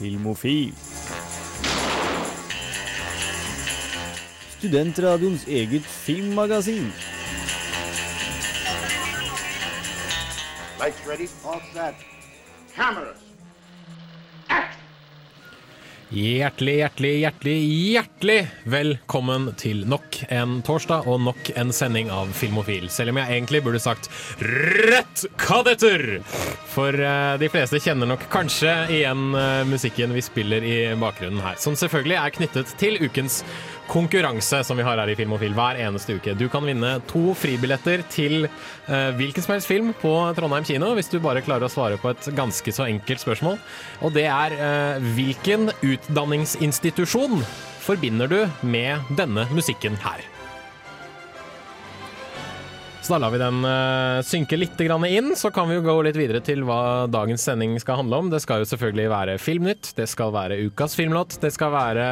Filmofil. Studentradioens eget filmmagasin. Lights ready? All set. Cameras. Hjertelig, hjertelig, hjertelig, hjertelig velkommen til nok en torsdag og nok en sending av Filmofil. Selv om jeg egentlig burde sagt Rødt kadetter! For uh, de fleste kjenner nok kanskje igjen uh, musikken vi spiller i bakgrunnen her. Som selvfølgelig er knyttet til ukens konkurranse som vi har her i Filmofil hver eneste uke. Du kan vinne to fribilletter til eh, hvilken som helst film på Trondheim kino hvis du bare klarer å svare på et ganske så enkelt spørsmål. Og det er eh, hvilken utdanningsinstitusjon forbinder du med denne musikken her? Så da lar vi den uh, synke litt grann inn, så kan vi jo gå litt videre til hva dagens sending skal handle om. Det skal jo selvfølgelig være Filmnytt, det skal være ukas filmlåt, det skal være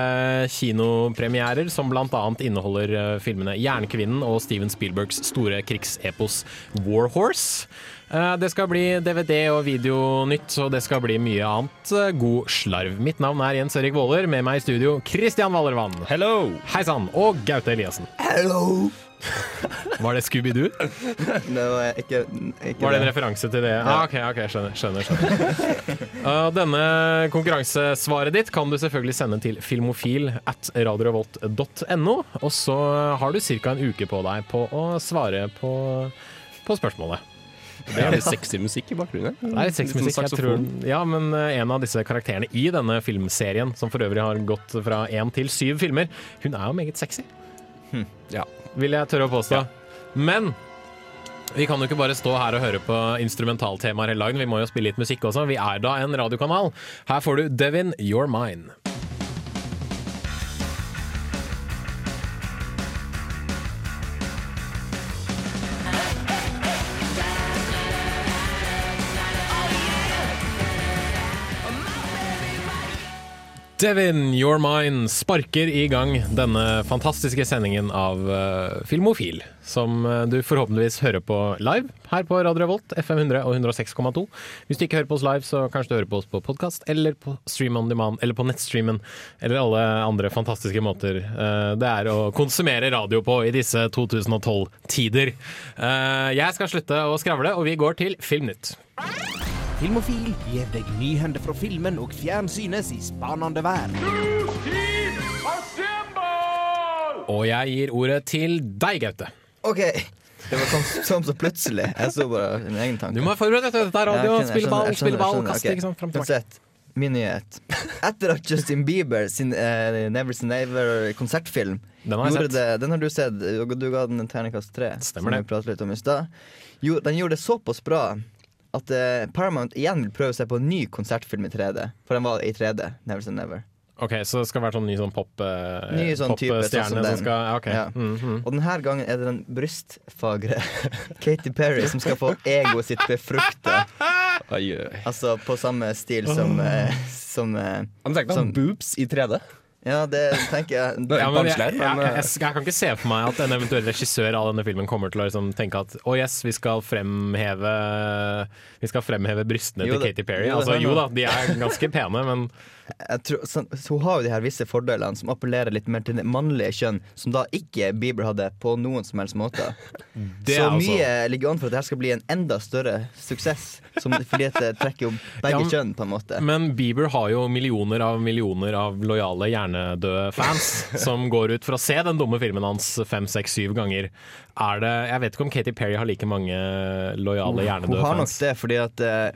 kinopremierer som bl.a. inneholder eh, filmene Jernkvinnen og Steven Spielbergs store krigsepos War Horse. Eh, Det skal bli DVD og videonytt, og det skal bli mye annet god slarv. Mitt navn er Jens Erik Våler, med meg i studio Christian Wallervann. Hello! Hei sann! Og Gaute Eliassen. Hello! Var det Scooby-Doo? Det var ikke, ikke Var det en det. referanse til det? Ah, ok, ok, skjønner. skjønner, skjønner. Uh, denne konkurransesvaret ditt kan du selvfølgelig sende til filmofil at radiorevolt.no. Og så har du ca. en uke på deg på å svare på, på spørsmålet. Det er litt sexy musikk i bakgrunnen. Det er litt sexy musikk. Jeg tror, ja, men uh, en av disse karakterene i denne filmserien, som for øvrig har gått fra én til syv filmer, hun er jo meget sexy. Ja. Vil jeg tørre å påstå. Men vi kan jo ikke bare stå her og høre på instrumentaltemaer hele dagen. Vi må jo spille litt musikk også. Vi er da en radiokanal. Her får du Devin You're Mine. Devin You're Mine sparker i gang denne fantastiske sendingen av eh, Filmofil, som eh, du forhåpentligvis hører på live her på Radio Revolt, FM 100 og 106,2. Hvis du ikke hører på oss live, så kanskje du hører på oss på podkast eller på Stream on Demand eller på nettstreamen eller alle andre fantastiske måter eh, det er å konsumere radio på i disse 2012-tider. Eh, Jeg skal slutte å skravle, og vi går til Filmnytt. Filmofil gir deg nyhender fra filmen og fjernsynets i spanende verden. Og jeg gir ordet til deg, Gaute. OK. Det var sånn sånn så plutselig. Jeg så bare min egen tanke. Du må være forberedt. Dette er radio. Spille ball, spille ball, kaste. Okay. Fram til Uansett, min nyhet. Etter at Justin Bieber sin uh, Never Say Never konsertfilm Den har jeg sett. det, Den har du sett. Du ga den en terningkast tre. Stemmer som det. vi litt om i stad. Jo, Den gjorde det såpass bra at eh, Paramount igjen vil prøve seg på en ny konsertfilm i 3D. For den var i 3D. Never Say Never. Ok, Så det skal være sånn ny sånn pop eh, Ny sånn type, popstjerne sånn som som skal ja, ok. Ja. Mm, -hmm. Og denne gangen er det den brystfagre Katy Perry som skal få egoet sitt befrukta. Altså på samme stil som, eh, som eh, Sånn. boobs i 3D. Ja, det tenker jeg. Det er Ja, men jeg, jeg, jeg, jeg, kan ikke se for meg at en eventuell regissør av denne filmen kommer til å liksom tenke at å yes, vi skal fremheve Vi skal fremheve brystene Jo, til Katy Perry. jo, Altså, jo da, de er ganske pene, men tror, så, så hun har jo de her visse fordelene som appellerer litt mer til det mannlige kjønn, som da ikke Bieber hadde på noen som helst måte. det så altså mye ligger an for at det her skal bli en enda større suksess, som, fordi det trekker jo begge Ja, kjønn, på en måte. Men Bieber har jo millioner av millioner av lojale hjernedøde fans som går ut for å se den dumme filmen hans fem, seks, syv ganger. Er det Jeg vet ikke om Katy Perry har like mange lojale Hun har nok det, fordi at uh,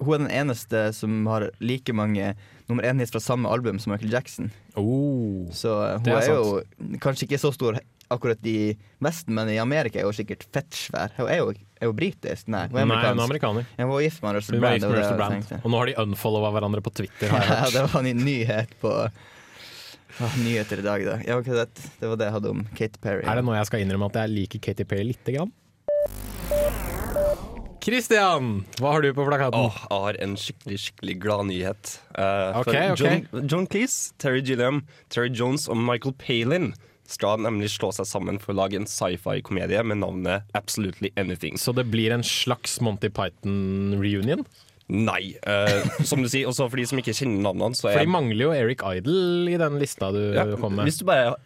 hun er den eneste som har like mange nummer én hit fra samme album som Michael Jackson. Oh. Så eh, hun er er, jo kanskje ikke så stor akkurat i Vesten, men i Amerika er hun sikkert fett svær. Hun er jo, er jo britisk. Nei, hun er Nei, hun er amerikaner. Ja, hun var gift med Russell Brand. med Russell Brand. Og nå har de unfollowa hverandre på Twitter, Ja, det var en nyhet på ah, nyheter i dag, da. Ja, ok, det, det var det jeg hadde om Katy Perry. Er det nå jeg skal innrømme at jeg liker Katy Perry lite grann? Christian, hva har du på plakaten? Åh, jeg har en skikkelig skikkelig glad nyhet. Eh, Ok, for ok. John, John Cleese, Terry Gilliam, Terry Jones og Michael Palin skal nemlig slå seg sammen for å lage en sci-fi-komedie med navnet Absolutely Anything. Så det blir en slags Monty Python-reunion? Nei. Uh, som du sier, også for de som ikke kjenner navnene, så For de mangler jo Eric Idle i den lista du ja, kom med. Hvis du bare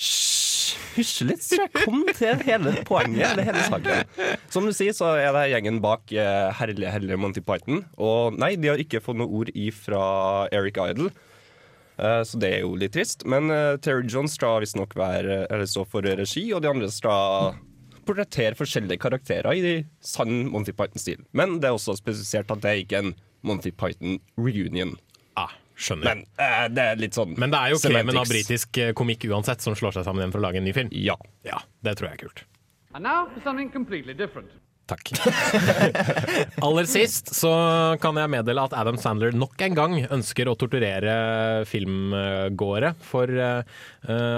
Hysj, hysj litt, så jeg kom til hele poenget. Eller hele saken. Som du sier, så er det gjengen bak eh, herlige, herlige Monty Python. Og nei, de har ikke fått noe ord ifra Eric Idle. Eh, Så det er jo litt trist. Men eh, Terry Jones skal visstnok stå for regi, og de andre skal portrettere forskjellige karakterer i sann Monty Python-stil. Men det er også spesifisert at det er ikke en Monty Python reunion. Skjønner. Men uh, det er litt sånn Men det er jo kremen av britisk eh, komikk uansett som slår seg sammen igjen for å lage en ny film. Ja. Ja, det tror jeg er kult. And now for something completely different. Takk. Aller sist så kan jeg meddele at Adam Sandler nok en gang ønsker å torturere filmgåere. For eh,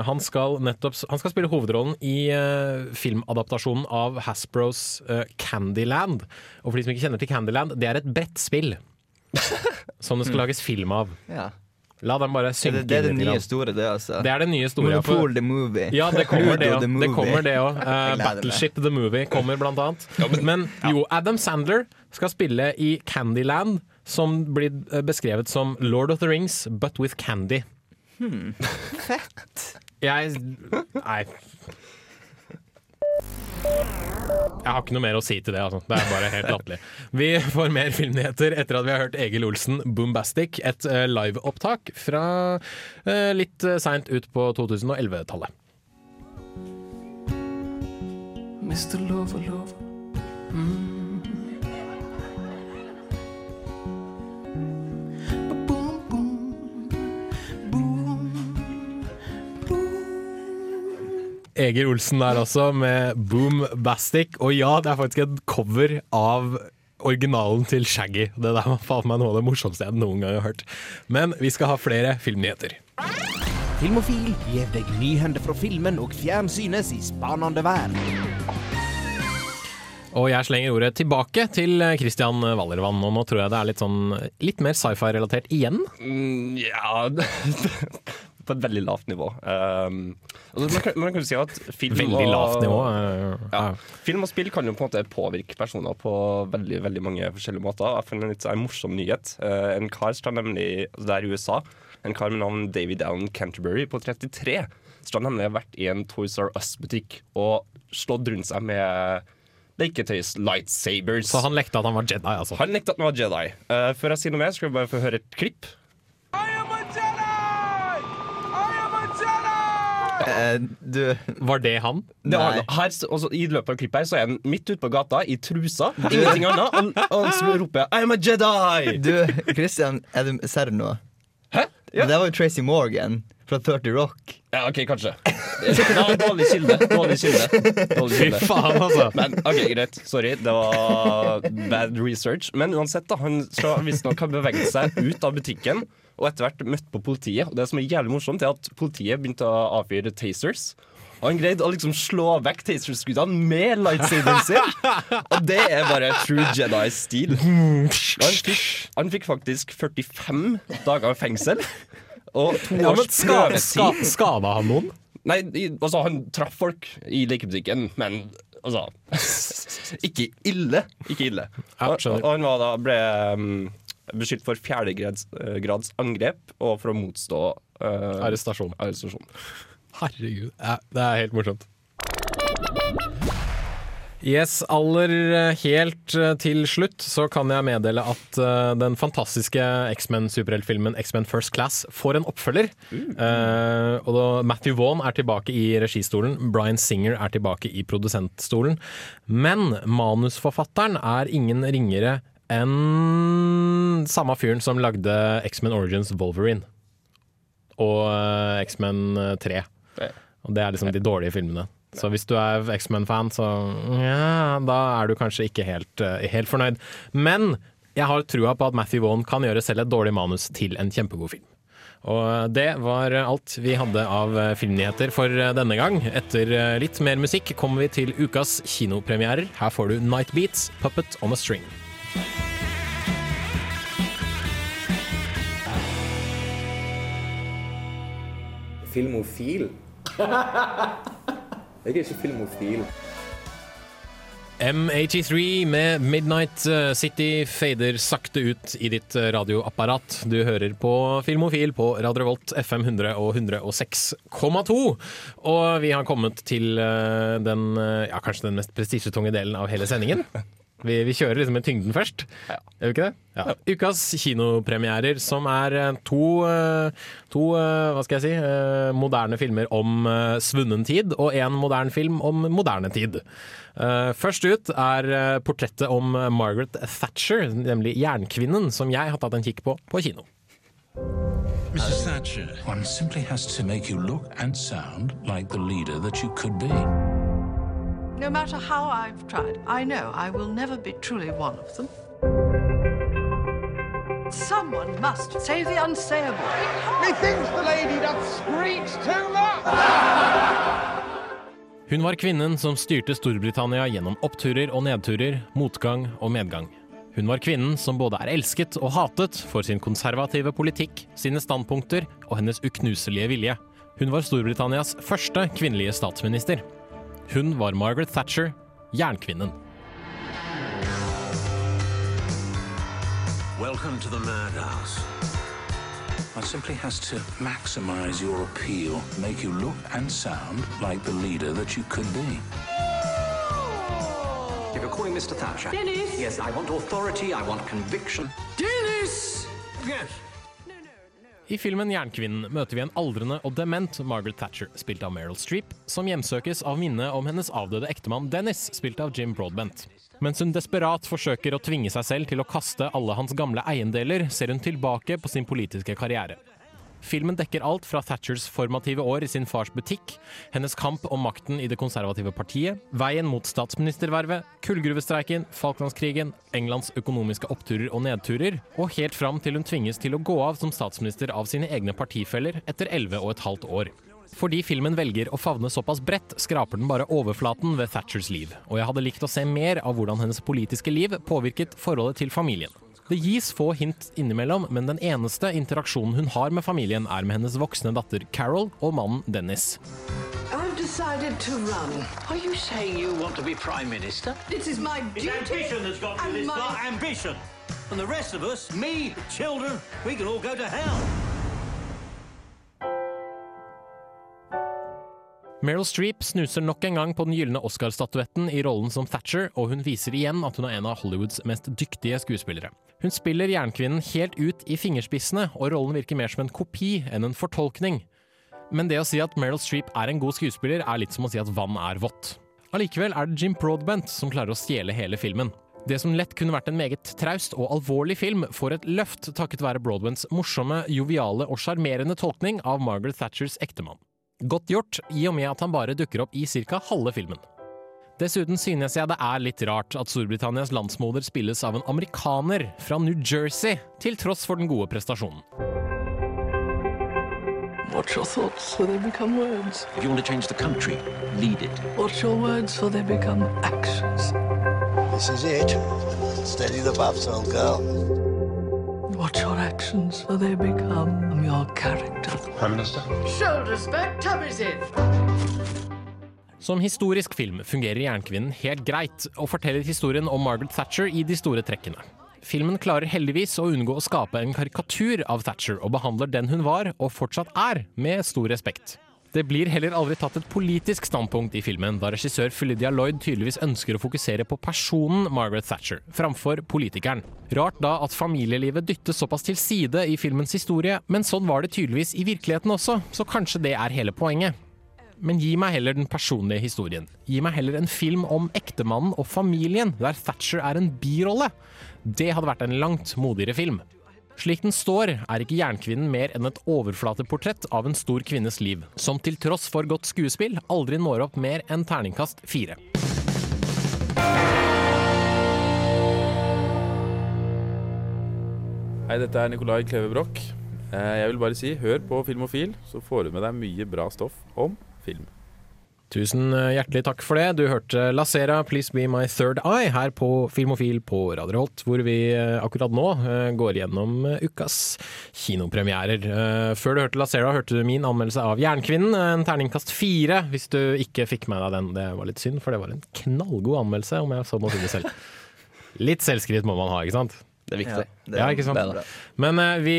han skal nettopp Han skal spille hovedrollen i uh, filmadaptasjonen av Hasbros uh, Candyland. Og for de som ikke kjenner til Candyland, det er et brettspill. Som det skal lages film av. Ja. La dem bare Det, synke det er det nye store, det, altså. Det er det nye store. Monopol the movie. ja, det kommer det òg. Det kommer det òg. Meg. Battleship the Movie kommer blant annet. Men jo, Adam Sandler skal spille i Candyland, som blir eh, beskrevet som Lord of the Rings, but with candy. Fett. Jeg Nei. Jeg har ikke noe mer å si til det. Altså. Det er bare helt latterlig. Vi får mer filmnyheter etter at vi har hørt Egil Olsen, 'Boombastic', et uh, liveopptak fra uh, litt uh, seint ut på 2011-tallet. Mr. Lover, lover. Mm. Egil Olsen der også, med Boom Bastic. Og ja, det er faktisk et cover av originalen til Shaggy. Det der var faen meg noe av det morsomste jeg noen gang har hørt. Men vi skal ha flere filmnyheter. Filmofil gir deg nyhender fra filmen og fjernsynets i spanende verden. Og jeg slenger ordet tilbake til Christian Wallervann. Og nå tror jeg det er litt sånn litt mer sci-fi-relatert igjen. Mm, ja På et veldig lavt nivå. Um, altså, man, kan, man kan si at film Veldig og- lavt nivå. eh, Ja. ja. Film og spill kan jo på en måte påvirke personer på veldig veldig mange forskjellige måter. Jeg fant en litt en morsom nyhet. Uh, en kar står nemlig altså Det er i USA. En kar med navn David Allen Canterbury på 33 står nemlig vært i en Toys R Us-butikk og slått rundt seg med leketøys lightsabers. Så han lekte at han var Jedi, altså. Han lekte at han var Jedi. Uh, før jeg sier noe mer, skal vi bare få høre et klipp. Eh, du Var det han? Det var, her, også, I løpet av klippet her så er han midt ute på gata i trusa, ingenting annet, og, og han roper 'I'm a Jedi'! Du, Christian, er du ser du noe? Hæ? Ja. Det var jo Tracy Morgan fra 30 Rock. ja, OK, kanskje. Ja, dårlig kilde. Dårlig kilde. Fy faen, altså. Men OK, greit. Sorry, det var bad research. Men uansett, da, han skal visstnok ha beveget seg ut av butikken og etter hvert møtt på politiet. Og det som er jævlig morsomt, er at politiet begynte å avfyre tasers. Og han greide å liksom slå vekk taserskuddene med lightsaberen sin. Og det er bare true Jedi-stil. Han, han fikk faktisk 45 dager fengsel. Og to Ja, års prøvetid. skada han noen? Nei, altså han traff folk i lekebutikken, men altså Ikke ille. Ikke ille. Og, og han var da, ble um, beskyldt for fjerdegrads eh, angrep og for å motstå uh, Arrestasjon. arrestasjon. Herregud. Ja, det er helt morsomt. Yes, aller eh, helt til slutt så kan jeg meddele at uh, den fantastiske X-Men-superheltfilmen X-Men First Class får en oppfølger. Uh, og da Matthew Vaughn er tilbake i registolen, Bryan Singer er tilbake i produsentstolen. Men manusforfatteren er ingen ringere enn samme fyren som lagde X-Men Origins Wolverine. Og eh, X-Men 3. Og det er liksom de dårlige filmene. Så hvis du er X-Men-fan, så ja, da er du kanskje ikke helt, eh, helt fornøyd. Men jeg har trua på at Matthew Vaughn kan gjøre selv et dårlig manus til en kjempegod film. Og det var alt vi hadde av eh, filmnyheter for eh, denne gang. Etter eh, litt mer musikk kommer vi til ukas kinopremierer. Her får du Night Beats, Puppet on a String. Filmofil? Jeg er ikke filmofil. M83 med Midnight eh, City fader sakte ut i ditt eh, radioapparat. Du hører på Filmofil på Radio Revolt FM 100 og 106,2. Og vi har kommet til eh, den ja, kanskje den mest prestisjetunge delen av hele sendingen. Vi, vi kjører liksom med tyngden først. Gjør vi ikke det? Ja. Ukas kinopremierer, som er eh, to, eh, to eh, hva skal jeg si, moderne filmer om svunnen tid, og én moderne film om moderne tid. Eh, Først ut er portrettet om Margaret Thatcher, nemlig Jernkvinnen, som jeg har tatt en kikk på på kino. Mrs. Thatcher, one simply has to make you look and sound like the leader that you could be. No matter how I've tried, I know I will never be truly one of them. Someone must say the unsayable. Methinks the lady doth screech too much! Hun var kvinnen som styrte Storbritannia gjennom oppturer og nedturer, motgang og medgang. Hun var kvinnen som både er elsket og hatet for sin konservative politikk, sine standpunkter og hennes uknuselige vilje. Hun var Storbritannias første kvinnelige statsminister. Hun var Margaret Thatcher, jernkvinnen. Welcome to the madhouse. One simply has to maximize your appeal, make you look and sound like the leader that you could be. If you're calling Mr. Thatcher. Dennis! Yes, I want authority, I want conviction. Dennis! Yes. I filmen Jernkvinnen møter vi en aldrende og dement Margaret Thatcher, spilt av Meryl Streep, som hjemsøkes av minnet om hennes avdøde ektemann Dennis, spilt av Jim Broadbent. Mens hun desperat forsøker å tvinge seg selv til å kaste alle hans gamle eiendeler, ser hun tilbake på sin politiske karriere. Filmen dekker alt fra Thatchers formative år i sin fars butikk, hennes kamp om makten i det konservative partiet, veien mot statsministervervet, kullgruvestreiken, Falklandskrigen, Englands økonomiske oppturer og nedturer, og helt fram til hun tvinges til å gå av som statsminister av sine egne partifeller etter elleve og et halvt år. Fordi filmen velger å favne såpass bredt, skraper den bare overflaten ved Thatchers liv, og jeg hadde likt å se mer av hvordan hennes politiske liv påvirket forholdet til familien. Det gis få hint innimellom, men den eneste interaksjonen hun har med familien, er med hennes voksne datter Carol og mannen Dennis. I've decided to run. Are you saying you want to be Prime Minister? This is my It's duty. ambition that's got and this my- far. Ambition. And the rest of us, me, the children, we can all go to hell. Meryl Streep snuser nok en gang på den gylne Oscar-statuetten i rollen som Thatcher, og hun viser igjen at hun er en av Hollywoods mest dyktige skuespillere. Hun spiller jernkvinnen helt ut i fingerspissene, og rollen virker mer som en kopi enn en fortolkning. Men det å si at Meryl Streep er en god skuespiller, er litt som å si at vann er vått. Allikevel er det Jim Broadbent som klarer å stjele hele filmen. Det som lett kunne vært en meget traust og alvorlig film, får et løft takket være Broadbents morsomme, joviale og sjarmerende tolkning av Margaret Thatchers ektemann. Godt gjort, i og med at han bare dukker opp i ca. halve filmen. Dessuten synes jeg det er litt rart at Storbritannias landsmoder spilles av en amerikaner fra New Jersey, til tross for den gode prestasjonen. Watch your thoughts, for they become words. If you want to change the country, lead it. Watch your words, for they become actions. This is it. Steady the bobs, old girl. Watch your actions, for they become your character. Prime Minister? Shoulders back, tummies in. Som historisk film fungerer Jernkvinnen helt greit, og forteller historien om Margaret Thatcher i de store trekkene. Filmen klarer heldigvis å unngå å skape en karikatur av Thatcher, og behandler den hun var, og fortsatt er, med stor respekt. Det blir heller aldri tatt et politisk standpunkt i filmen, da regissør Philidia Lloyd tydeligvis ønsker å fokusere på personen Margaret Thatcher, framfor politikeren. Rart da at familielivet dyttes såpass til side i filmens historie, men sånn var det tydeligvis i virkeligheten også, så kanskje det er hele poenget. Men gi meg heller den personlige historien. Gi meg heller en film om ektemannen og familien, der Thatcher er en birolle. Det hadde vært en langt modigere film. Slik den står, er ikke Jernkvinnen mer enn et overflateportrett av en stor kvinnes liv, som til tross for godt skuespill aldri når opp mer enn terningkast fire. Hei, dette er Nikolai Kleve Broch. Eh, Jeg vil bare si, hør på Filmofil, så får du med deg mye bra stoff om film. Tusen eh, hjertelig takk for det. Du hørte Lacera, 'Please Be My Third Eye' her på Filmofil på Radio Holt, hvor vi eh, akkurat nå eh, går gjennom ukas kinopremierer. Før du hørte Lacera, hørte du min anmeldelse av 'Jernkvinnen', en terningkast fire, hvis du ikke fikk med deg den. Det var litt synd, for det var en knallgod anmeldelse, om jeg så må si det selv. Litt selvskritt må man ha, ikke sant? Det er viktig. det er- ja, ikke sant? det er. Men vi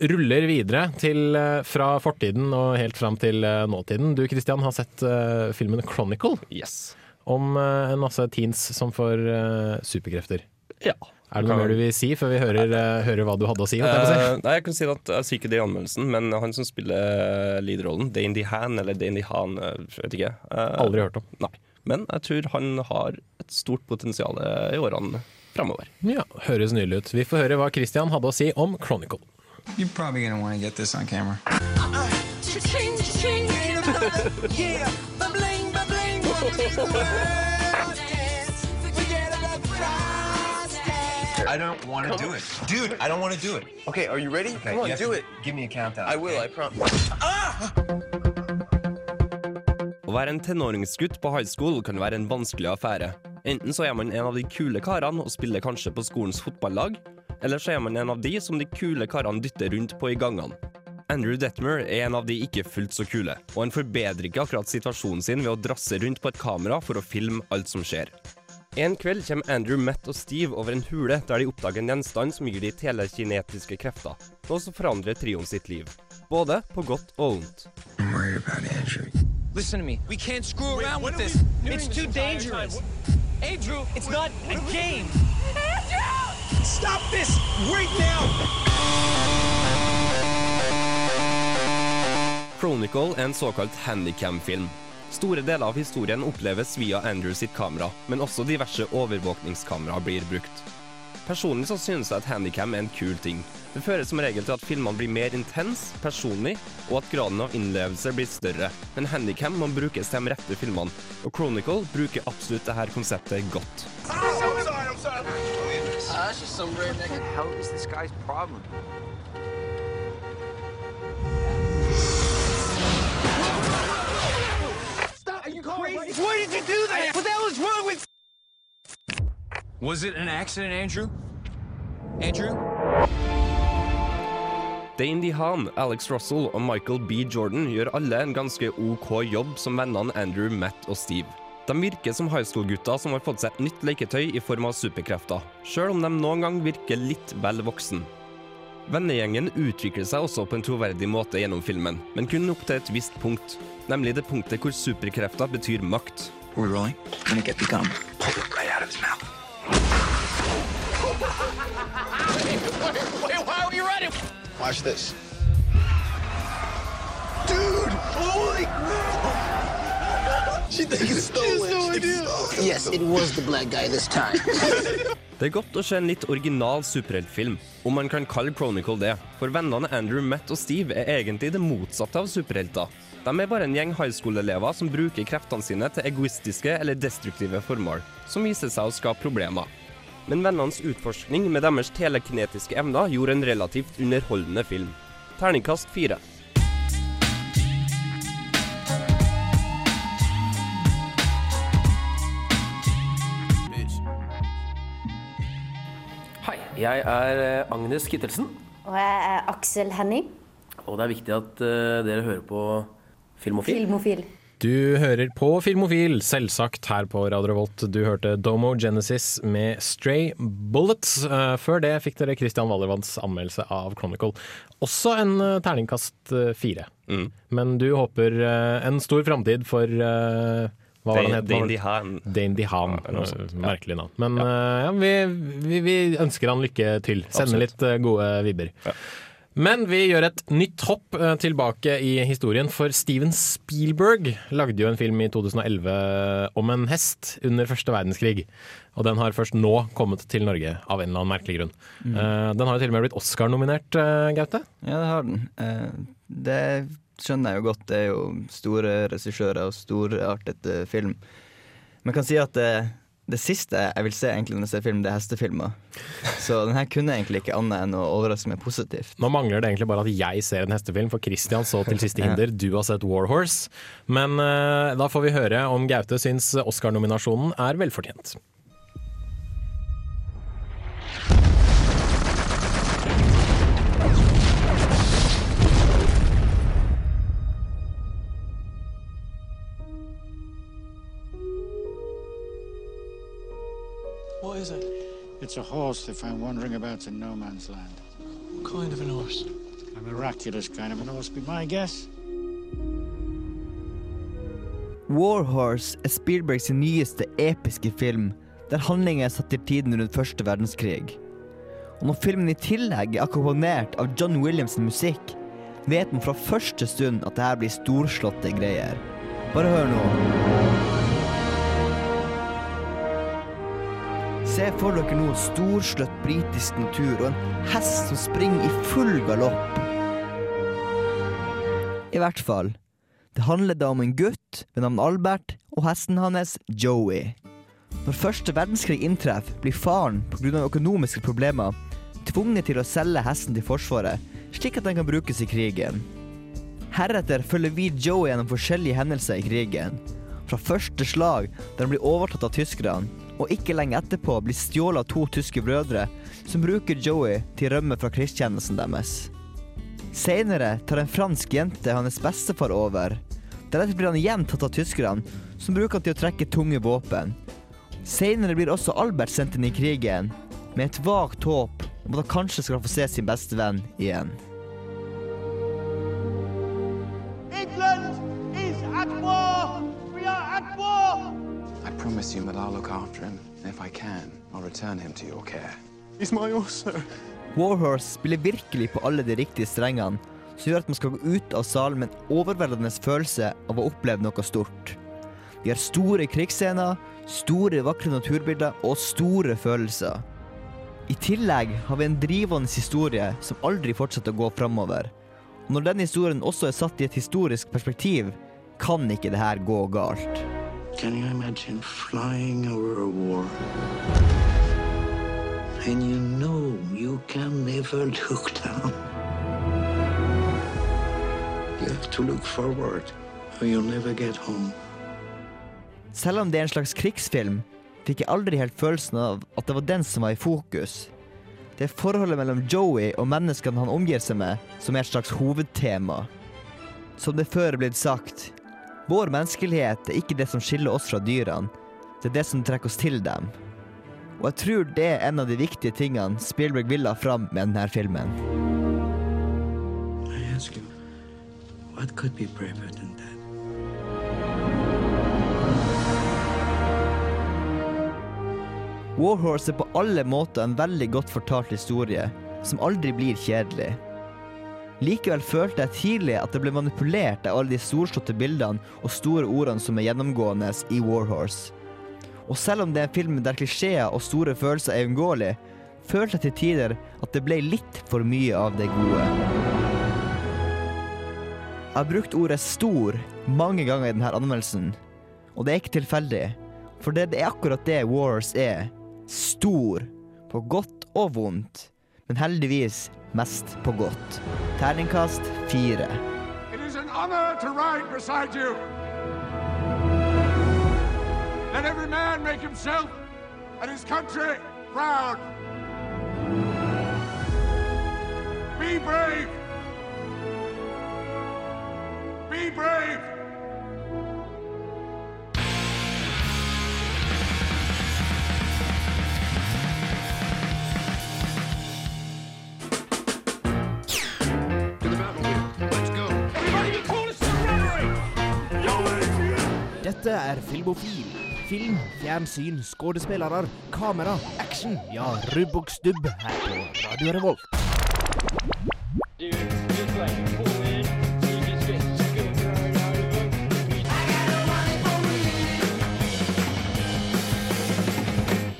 ruller videre til, eh, fra fortiden og helt fram til eh, nåtiden. Du Christian har sett uh, filmen 'Chronicle'. Yes. Om uh, en masse teens som får uh, superkrefter. Ja. Er det noe mer du vil si før vi hører, hører hva du hadde å si? jeg nei, jeg kan si at jeg sier ikke det i anmeldelsen, men han som spiller lead-rollen, Dane DeHaan, eller Dane eh, jeg vet ikke. Aldri hørt om. Nei. Men jeg tror han har et stort potensial i årene framover. Ja, Høres nydelig ut. Vi får høre hva Christian hadde å si om Chronicle. You're probably gonna want to get this on camera. I don't want to do it. Dude, I don't want to do it. Okay, are you ready? Okay, Come on, do it. Give me a countdown. I will, I promise. Å være en tenåringsgutt på high school kan være en vanskelig affære. Enten så er man en av de kule karene og spiller kanskje på skolens fotballag, eller så er man en av de som de kule karene dytter rundt på i gangene. Andrew Detmer er en av de ikke fullt så kule, og han forbedrer ikke akkurat situasjonen sin ved å drasse rundt på et kamera for å filme alt som skjer. En kveld kommer Andrew, Matt og Steve over en hule der de oppdager en gjenstand som gir de telekinetiske krefter, noe som forandrer trioen sitt liv. Både på godt og vondt. Listen to me. We can't screw around with this. It's too dangerous. Andrew, it's not a game. Stop this right now! Chronicle er en såkalt handicam-film. Store deler av historien oppleves via Andrew sitt kamera, men også diverse overvåkningskamera blir brukt. Personlig så synes jeg at handicam er en kul ting. Det fører som regel til at filmene blir mer intens, personlig, og at graden av innlevelse blir større. Men handicam må brukes til de rette filmene, og Chronicle bruker absolutt dette konseptet godt. I'm sorry, I'm sorry. That's just some redneck. What the hell is this guy's problem? Stop! Are you crazy? Why did you do that? What the hell is wrong with? Was it an accident, Andrew? Andrew? Dane DeHaan, Alex Russell og Michael B. Jordan gjør alle en ganske OK jobb som vennene Andrew, Matt og Steve. De virker som high school-gutter som har fått seg et nytt leketøy i form av superkrefter, sjøl om de noen gang virker litt vel voksen. Vennegjengen utvikler seg også på en troverdig måte gjennom filmen, men kun opp til et visst punkt, nemlig det punktet hvor superkrefter betyr makt. Right out of his mouth. Wait, wait, this. Dude! Holy She thinks it's stolen. Yes, it was the black guy this time. Det er godt å se en litt original superheltfilm, om man kan kalle Chronicle det, for vennene Andrew, Matt og Steve er egentlig det motsatte av superhelter. De er bare en gjeng high school-elever som bruker kreftene sine til egoistiske eller destruktive formål, som viser seg å skape problemer. Men vennenes utforskning med deres telekinetiske evner gjorde en relativt underholdende film. Terningkast fire. Jeg er eh, Agnes Kittelsen, Og jeg er Aksel Henning. og det er viktig at eh, dere hører på Filmofil. Filmofil. Du hører på Filmofil, selvsagt her på Radio Revolt. Du hørte Domo Genesis med Stray Bullets. Eh, Før det fikk dere Christian Wallervanns anmeldelse av Chronicle. Også en terningkast fire. Men du håper en stor framtid for hva var det han het? Ja, noe sånt. Eh, Merkelig navn. Men eh, ja, vi, vi, vi ønsker han lykke til. Sender litt eh, gode vibber. Men vi gjør et nytt hopp eh, tilbake i historien, for Steven Spielberg lagde jo en film i 2011 om en hest under første verdenskrig. Og den har først nå kommet til Norge, av en eller annen merkelig grunn. Mm. Eh, Den har jo til og med blitt Oscar-nominert, Gaute. Ja, det har den. Eh, Det skjønner jeg jo godt. Det er jo store regissører og storartet film. Men jeg kan si at det, Det siste jeg vil se egentlig når jeg ser film, det er hestefilmer. Så den her kunne egentlig ikke annet enn å overraske meg positivt. Nå mangler det egentlig bare at jeg ser en hestefilm, for Christian så til siste hinder. Du har sett Warhorse. Men uh, da får vi høre om Gaute syns Oscar-nominasjonen er velfortjent. It's a horse they found wandering about in no man's land. What kind of an horse? A miraculous kind of an horse, be my guess. Warhorse er Spielbergs nyeste episke film, der handlingen er satt til tiden rundt første verdenskrig. Og når filmen i tillegg er akkompagnert av John Williams' musikk, vet man fra første stund at det her blir storslåtte greier. Bare hør nå. Se for dere nå storslått britisk natur og en hest som springer i full galopp. I hvert fall. Det handler da om en gutt ved navn Albert og hesten hans Joey. Når første verdenskrig inntreffer, blir faren pga. økonomiske problemer tvunget til å selge hesten til Forsvaret, slik at den kan brukes i krigen. Heretter følger vi Joey gjennom forskjellige hendelser i krigen. Fra første slag, der han blir overtatt av tyskerne, og ikke lenge etterpå blir stjålet av to tyske brødre som bruker Joey til å rømme fra krigstjenesten deres. Senere tar en fransk jente hans bestefar over. Deretter blir han igjen tatt av tyskerne, som bruker han til å trekke tunge våpen. Senere blir også Albert sendt inn i krigen, med et vagt håp om at han kanskje skal få se sin beste venn igjen. Promise you that I'll look after him. And if I can, I'll return him to your care. He's my horse, sir. Warhorse spiller virkelig på alle de riktige strengene, som gjør at man skal gå ut av salen med en overveldende følelse av å oppleve noe stort. Vi har store krigsscener, store vakre naturbilder og store følelser. I tillegg har vi en drivende historie som aldri fortsetter å gå framover. Og når den historien også er satt i et historisk perspektiv, kan ikke det her gå galt. Can you imagine flying over a war? And you know you can never look down. You have to look forward, or you'll never get home. Selv om det er en slags krigsfilm, fikk jeg aldri helt følelsen av at det var den som var i fokus. Det er forholdet mellom Joey og menneskene han omgir seg med, som er et slags hovedtema. Som det før er blitt sagt, vår menneskelighet er ikke det som skiller oss fra dyrene, det er det som trekker oss til dem. Og jeg tror det er en av de viktige tingene Spielberg vil ha fram med denne filmen. You, what could be braver than that? Warhorse er på alle måter en veldig godt fortalt historie, som aldri blir kjedelig. Likevel følte jeg tidlig at det ble manipulert av alle de storslåtte bildene og store ordene som er gjennomgående i Warhorse. Og selv om det er en film der klisjeer og store følelser er uunngåelig, følte jeg til tider at det ble litt for mye av det gode. Jeg har brukt ordet 'stor' mange ganger i denne anmeldelsen, og det er ikke tilfeldig, for det er akkurat det Warhorse er. Stor. På godt og vondt. Men heldigvis mest på godt. Terningkast fire. It is an honor to ride beside you. Let every man make himself and his country proud. Be brave. Be brave. Dette er Filmofil. Film, fjernsyn, skuespillere, kamera, action. Ja, rubb og stubb her på Radio Revolt.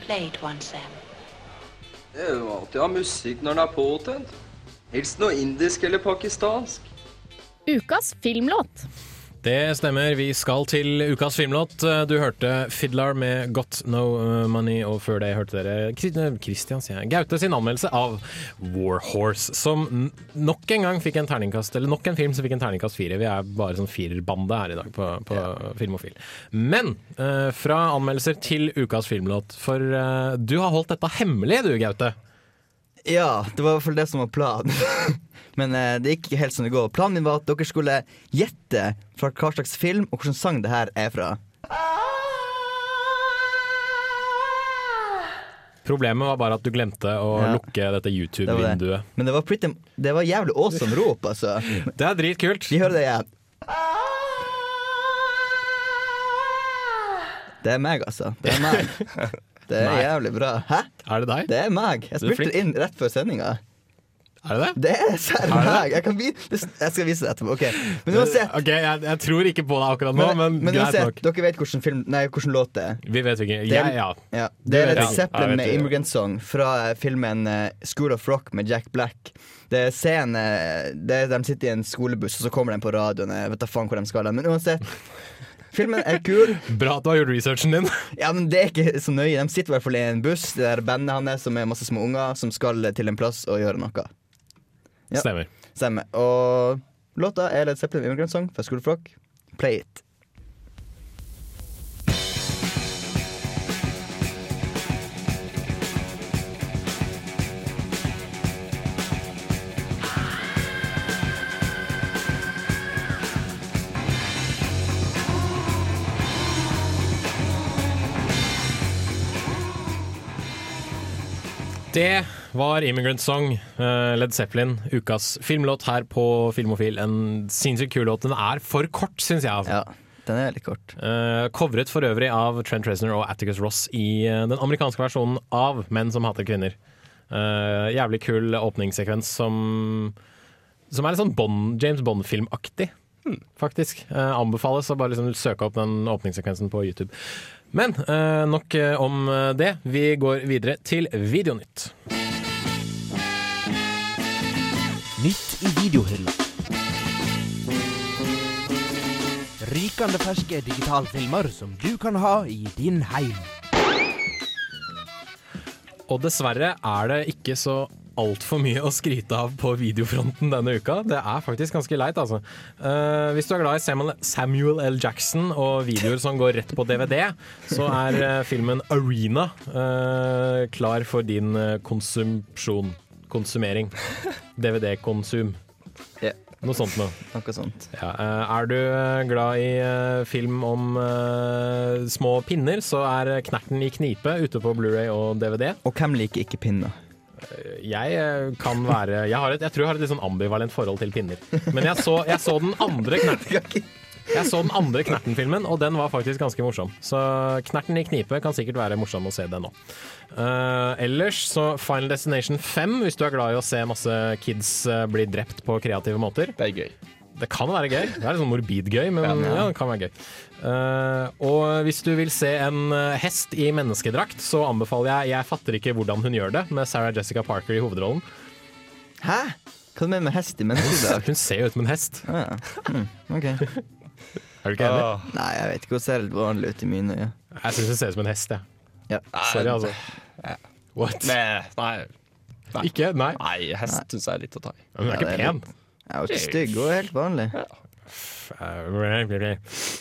Play it once, Sam. Det er jo alltid ha musikk når den er påtent. Helst noe indisk eller pakistansk. Ukas filmlåt. Det stemmer. Vi skal til ukas filmlåt. Du hørte 'Fiddler' med 'Got No Money', og før det hørte dere Kri- Christian sier jeg, Gaute sin anmeldelse av 'War Horse', som nok en gang fikk en terningkast Eller nok en film som fikk en terningkast fire. Vi er bare sånn firerbande her i dag på, på Filmofil. Men eh, fra anmeldelser til ukas filmlåt, for eh, du har holdt dette hemmelig, du, Gaute. Ja, det var i hvert fall det som var planen. Men eh, det gikk ikke helt som det går. Planen min var at dere skulle gjette fra hva slags film og hvilken sang det her er fra. Problemet var bare at du glemte å Ja. lukke dette. YouTube-vinduet. Men det var, pretty, det var jævlig awesome rop, altså. Det er dritkult. Vi hører det igjen. Det er meg, altså. Det er meg. Det er jævlig bra. Hæ? Er det deg? Det er meg. Jeg Du er spilte flink. det inn rett før sendinga. Er det det? Det er meg. Jeg, kan jeg skal vise det etterpå. Ok, Men uansett, Ok, jeg, jeg tror ikke på deg akkurat nå, men, men, greit nok. dere vet hvordan, film, nei, hvordan låt det er. Vi vet ikke. Jeg, ja. ja, det er Led. Zeppelin ja, med 'Immigrant Song' fra eh, filmen eh, 'School of Rock' med Jack Black. Det er scenen eh, det er, De sitter i en skolebuss, og så kommer de på radioen. Jeg vet da faen hvor de skal. Men uansett. Filmen er kul. Bra at du har gjort researchen din. Ja, men Det er ikke så nøye. De sitter i hvert fall i en buss. Det er bandet hans som er masse små unger som skal til en plass og gjøre noe. Ja. Stemmer. Stemmer. Og låta er Led Zeppelin Immigrant Song fra Skoleflokk. Play it. Det var Immigrant Song, eh, Led Zeppelin, ukas filmlåt her på Filmofil. En sinnssykt kul låt. Den er for kort, syns jeg. Altså. Ja, den er litt kort. Uh, covret for øvrig av Trent Reznor og Atticus Ross i uh, den amerikanske versjonen av Menn som hater kvinner. Uh, jævlig kul åpningssekvens som Som er litt sånn Bond, James Bond-filmaktig, faktisk. Uh, anbefales å bare liksom søke opp den åpningssekvensen på YouTube. Men nok om det. Vi går videre til Videonytt. Nytt i videohylla. Rykende ferske digitalfilmer som du kan ha i din heim. Og dessverre er det ikke så altfor mye å skryte av på videofronten denne uka. Det er faktisk ganske leit, altså. Uh, hvis du er glad i Samuel, L. Jackson og videoer som går rett på DVD, så er uh, filmen Arena uh, klar for din konsumsjon. Konsumering. DVD-konsum. Yeah. Noe sånt noe. Noe sånt. Ja, eh, er du eh, glad i eh, film om uh, små pinner, så er Knerten i knipe ute på Blu-ray og DVD. Og hvem liker ikke pinner? Jeg kan være jeg, har et, jeg tror jeg har et litt sånn ambivalent forhold til pinner. Men jeg så, jeg så den andre Knerten. Jeg så den andre Knerten-filmen, og den var faktisk ganske morsom. Så Knerten i knipe kan sikkert være morsom å se det nå. Uh, ellers så Final Destination 5, hvis du er glad i å se masse kids eh, bli drept på kreative måter. Det er gøy. Det kan være gøy. Det er litt sånn morbid gøy, men ja, Ja. det kan være gøy. Uh, og hvis du vil se en eh, hest i menneskedrakt, så anbefaler jeg 'Jeg fatter ikke hvordan hun gjør det', med Sarah Jessica Parker i hovedrollen. Hæ? Hva er det med hest i menneskedrakt? Hun ser jo ut som en hest. Ah, mm, ok. Er du ikke enig? Nei, jeg vet ikke. Hun ser helt vanlig ut i mine øyne. Jeg syns det ser ut som en hest, jeg. Ja. Sorry, altså. What? Nei, nei. nei. Ikke? Nei. Nei, hest syns jeg er litt å ta i. Men hun er Ja, ikke det er pen. Jeg er jo ikke stygg, hun er helt vanlig.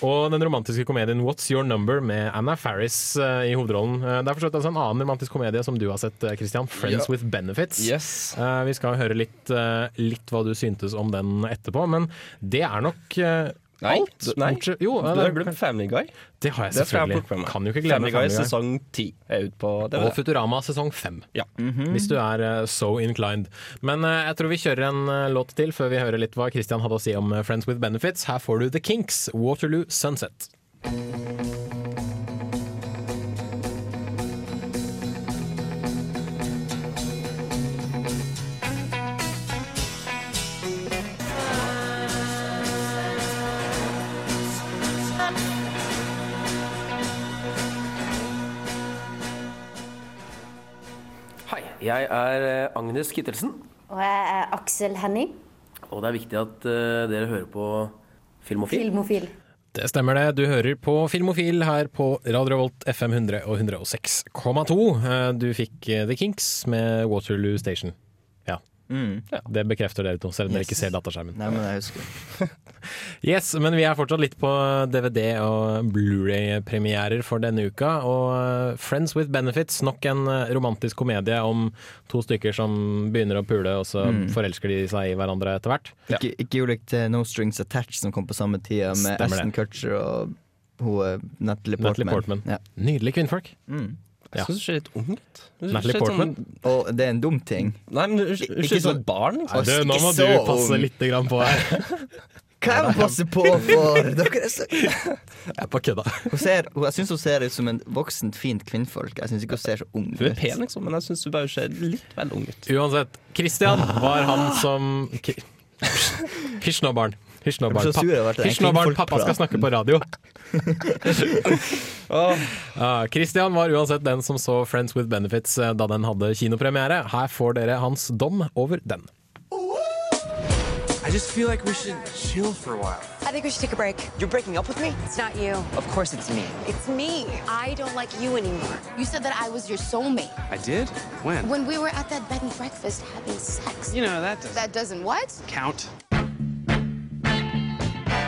Og den romantiske komedien What's Your Number med Anna Faris eh, i hovedrollen. Eh, det er forstått altså en annen romantisk komedie som du har sett, eh, Christian. 'Friends Ja. with Benefits'. Yes. Eh, vi skal høre litt, eh, litt hva du syntes om den etterpå, men det er nok eh, Nei, alt. nei. Bortsett- jo, Du har glemt Family Guy. Det har jeg selvfølgelig. Kan jo ikke glemme Family Guy Family Guy. sesong 10 er ute på DVD. Og Futurama sesong fem. Ja. Hvis du er eh, so inclined. Men uh, jeg tror vi kjører en uh, låt til før vi hører litt hva Christian hadde å si om Friends with Benefits. Her får du The Kinks, Waterloo Sunset. Jeg er eh, Agnes Kittelsen, Og jeg er Aksel Henning. og det er viktig at eh, dere hører på Filmofil. Filmofil. Det stemmer det. Du hører på Filmofil her på Radio Revolt FM 100 og 106,2. Eh, Du fikk The Kinks med Waterloo Station. Ja. ja det bekrefter dere to, selv om dere ikke ser dataskjermen. Nei, men jeg husker Yes, men vi er fortsatt litt på DVD- og Blu-ray-premierer for denne uka. Og eh, Friends with Benefits, nok en eh, romantisk komedie om to stykker som begynner å pule, og så Mm. forelsker de seg i hverandre etter hvert. Ikke, ikke ulikt eh, No Strings Attached, som kom på samme tida, med Stemmer Aston Cutcher Kutcher og hun Natalie Portman. Natalie Portman. Ja. Nydelige kvinnfolk. Mm. Ja. Jeg syns du ser litt ung ut. Natalie Portman. Sånn... Og det er en dum ting. Nei, men du ser ut som sånn- et barn. Nei, Liksom. du, nå må du passe ung. litt grann på her. Hva jeg må passe på for? Dere er så Jeg er på kødda. Jeg syns hun ser ut som en voksent, fint kvinnfolk. Jeg syns ikke hun ser så ung ut. Hun er pen, liksom, men jeg syns hun bare ser litt vel ung ut. Uansett, Christian var han som Hysj nå, barn. Hysj nå, barn. så sur av at det Hysj nå, barn. Pappa skal snakke på radio. Ah, Christian var uansett den som så Friends with Benefits eh, da den hadde kinopremiere. Her får dere hans dom over den. I just feel like we should chill for a while. I think we should take a break. You're breaking up with me? It's not you. Of course it's me. It's me. I don't like you anymore. You said that I was your soulmate I did? When? when we were at that bed and breakfast having sex. You know, that doesn't That doesn't what? count.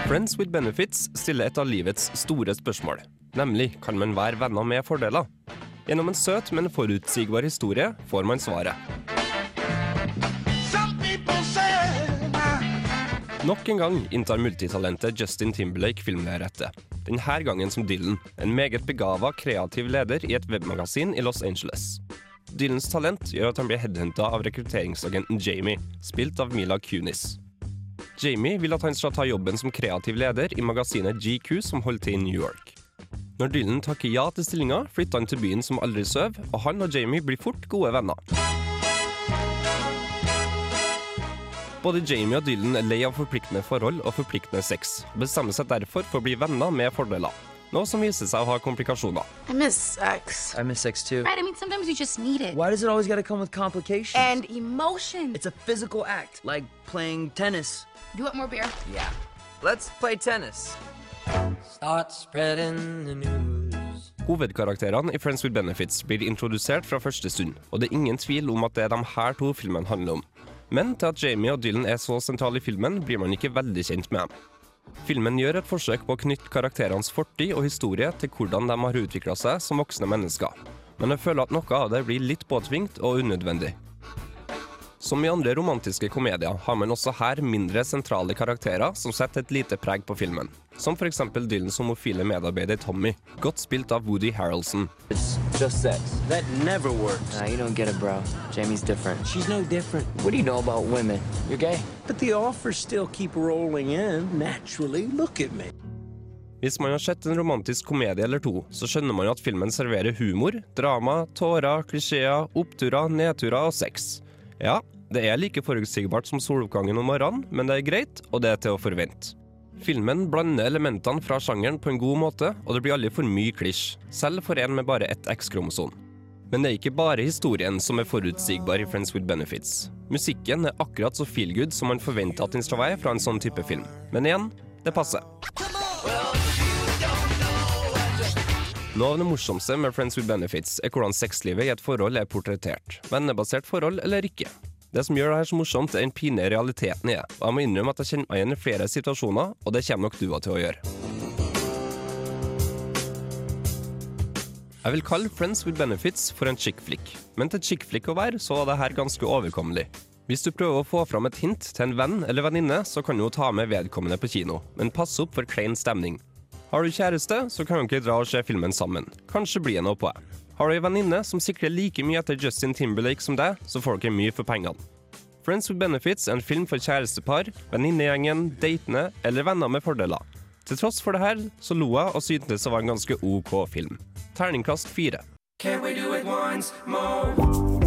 Friends with benefits stiller et av livets store spørsmål. Nemlig kan man være venner med fordeler? Gjennom en søt, men forutsigbar historie får man svaret. Nok en gang inntar multitalentet Justin Timberlake filmlerretet. Denne gangen som Dylan, en meget begava kreativ leder i et webmagasin i Los Angeles. Dylans talent gjør at han blir headhunta av rekrutteringsagenten Jamie, spilt av Mila Kunis. Jamie vil at han skal ta jobben som kreativ leder i magasinet GQ som holder til i New York. Når Dylan takker ja til stillinga, flytter han til byen som aldri sover, og han og Jamie blir fort gode venner. Både Jamie og Dylan er lei av forpliktende forhold og forpliktende sex, og bestemmer seg derfor for å bli venner med fordeler. Noe som viser seg å ha komplikasjoner. I miss sex. I miss sex too. Right? I mean, sometimes you just need it. Why does it always gotta come with complications? And emotion. It's a physical act, like playing tennis. You want more beer? Yeah. Let's play tennis. Start spreading the news. Hovedkarakterene i Friends with Benefits blir introdusert fra første stund, og det er ingen tvil om at det er de her to filmene handler om. Men til at Jamie og Dylan er så sentrale i filmen, blir man ikke veldig kjent med dem. Filmen gjør et forsøk på å knytte karakterenes fortid og historie til hvordan de har utvikla seg som voksne mennesker, men jeg føler at noe av det blir litt påtvingt og unødvendig. Som i andre romantiske komedier har man også her mindre sentrale karakterer som setter et lite preg på filmen, som f.eks. Dylans homofile medarbeider Tommy, godt spilt av Woody Harrelson. It's just sex. That never works. Nah, you don't get it, bro. Jamie's different. She's no different. What do you know about women? You're gay? But the offers still keep rolling in naturally. Look at me. Hvis man har sett en romantisk komedie eller to, så skjønner man jo at filmen serverer humor, drama, tårer, klisjeer, oppturer, nedturer og sex. Ja, det er like forutsigbart som soloppgangen om morgenen, men det er greit, og det er til å forvente. Filmen blander elementene fra sjangeren på en god måte, og det blir aldri for mye klisj, selv for en med bare ett X-kromosom. Men det er ikke bare historien som er forutsigbar i Friends with Benefits. Musikken er akkurat så feelgood som man forventer at den skal være fra en sånn type film. Men igjen, det passer. Noe av det morsomste med Friends with Benefits er hvordan sexlivet i et forhold er portrettert. Vennebasert forhold eller ikke. Det som gjør det her så morsomt, er den pinlige realiteten i det. Og jeg må innrømme at jeg kjenner meg igjen i flere situasjoner, og det kommer nok du også til å gjøre. Jeg vil kalle Friends with Benefits for en chick flick, men til chick flick å være, så var det her ganske overkommelig. Hvis du prøver å få fram et hint til en venn eller venninne, så kan du jo ta med vedkommende på kino, men pass opp for klein stemning. Har du kjæreste, så kan dere dra og se filmen sammen. Kanskje blir det noe på det. Har du ei venninne som sikrer like mye etter Justin Timberlake som deg, så får dere mye for pengene. Friends with Benefits er en film for kjærestepar, venninnegjengen, datene eller venner med fordeler. Til tross for det her, så lo jeg og syntes det var en ganske OK film. Terningkast fire. Can we do it once more?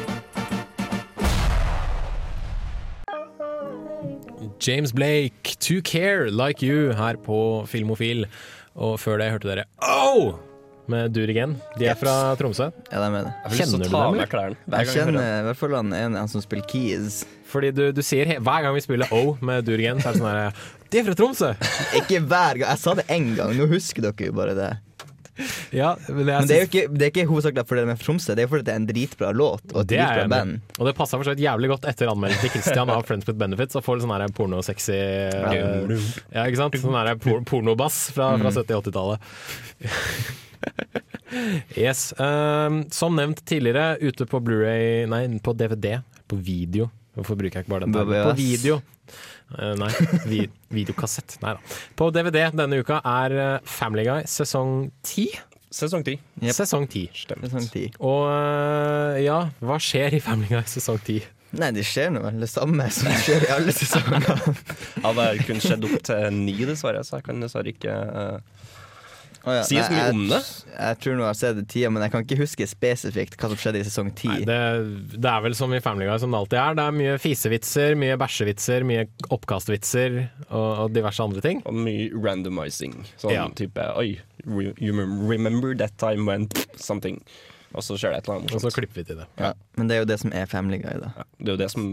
James Blake, To Care Like You her på Filmofil. Og før det hørte dere Oh! Med Durigen. De er fra Tromsø. Ja, de er det. Kjenner du dem? eller? Jeg kjenner i hvert fall han en, en som spiller keys. Fordi du, du sier hver gang vi spiller O med Durigen, så er det sånn her De er fra Tromsø! Ikke hver gang. Jeg sa det én gang, nå husker dere jo bare det. Ja, men Men det er ikke, det er ikke hovedsakelig fordi de er fra Tromsø, det er fordi det er en dritbra låt og et Det dritbra band. Og det passa for så vidt jævlig godt etter anmeldelsen til Christian av Friends with Benefits. Å få litt sånn pornosexy eh, Ja, ikke sant? Sånn her por pornobass fra, fra Mm. 70- og 80-tallet. yes. Um, som nevnt tidligere, ute på Blu-ray Nei, på DVD. På video. Hvorfor bruker jeg ikke bare den? På video. Eh, nei, vi, videokassett. Nei da. På DVD denne uka er eh, Family Guy sesong 10. Sesong 10. Sesong 10. Sesong 10. Og øh, ja, hva skjer i Family Guy sesong 10? Nei, det skjer noe det samme som skjer i alle sesonger. Ja, det har kun skjedd opp til ni, dessverre, så jeg kan dessverre ikke eh, Å ja, Sies mye om det. Jeg tror nå jeg har sett det tida, men jeg kan ikke huske spesifikt hva som skjedde i sesong ti. Det, det er vel som i Family Guy som det alltid er. Det er mye fisevitser, mye bæsjevitser, mye oppkastvitser og, og diverse andre ting. Og mye randomizing. Sånn Ja. type Oi, you remember that time when something. Og så skjer det et eller annet Og så klipper vi til det. Ja, men det er jo det som er Family Guy, da. Det er jo det som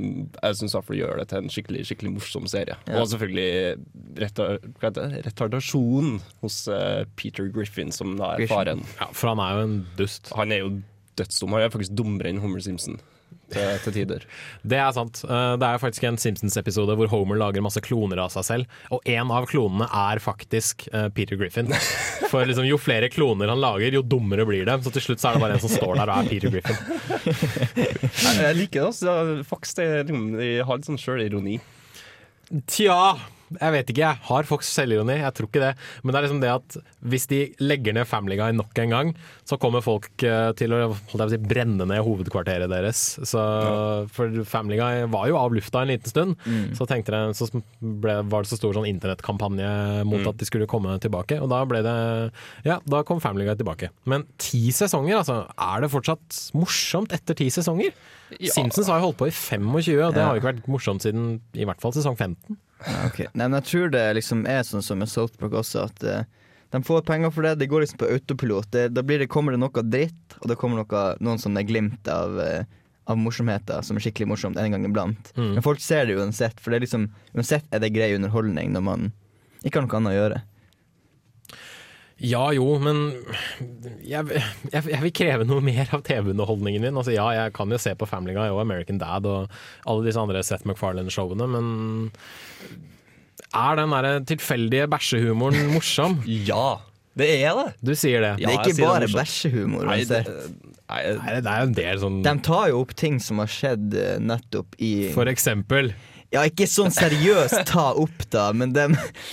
jeg syns gjør det til en skikkelig skikkelig morsom serie. Ja. Og selvfølgelig retar, hva heter det? retardasjon hos uh, Peter Griffin, som da er Griffin. faren. Ja, For han er jo en dust. Han er jo dødsdum. Han er faktisk dummere enn Homer Simpson til, til tider. Det er sant. Eh, Det er faktisk en Simpsons-episode hvor Homer lager masse kloner av seg selv, og en av klonene er faktisk eh, Peter Griffin. For liksom, jo flere kloner han lager, jo dummere blir det. Så til slutt så er det bare en som står der og er Peter Griffin. Jeg, jeg liker det. Faktisk, det, er liksom, de har litt sånn sjølironi. Tja, jeg vet ikke. Jeg har Fox selvironi, jeg tror ikke det. Men det er liksom det at hvis de legger ned Family Guy nok en gang, så kommer folk eh, til å holdt jeg si, brenne ned hovedkvarteret deres. Så, For Family Guy var jo av lufta en liten stund. Mm. Så jeg, så ble, var det så stor sånn internettkampanje mot Mm. at de skulle komme tilbake. Og da ble det Ja, da kom Family Guy tilbake. Men ti sesonger, altså. Er det fortsatt morsomt etter ti sesonger? Ja. Simpsons har jo holdt på i 25, og det Ja. har jo ikke vært morsomt siden i hvert fall sesong 15. Ja, ok. Nei, men jeg tror det liksom er sånn som med South Park også, at uh, de får penger for det. Det går liksom på autopilot. Det, da blir det, kommer det noe dritt, og det kommer noe, noen sånne glimt av, uh, av morsomheter som er skikkelig morsomt en gang iblant. Mm. Men folk ser det uansett, for det er liksom, uansett er det grei underholdning når man ikke har noe annet å gjøre. Ja jo, men jeg, jeg, jeg vil kreve noe mer av TV-underholdningen min. Altså Ja, jeg kan jo se på Family Guy og American Dad og alle disse andre Seth MacFarlane-showene, men er den der tilfeldige bæsjehumoren morsom? ja, det er det. Du sier det. det er ikke bare bæsjehumor. Nei, det, uansett. nei, det er en del sånn De tar jo opp ting som har skjedd eh, nettopp i For eksempel. Ja, ikke sånn seriøst ta opp, da, men de,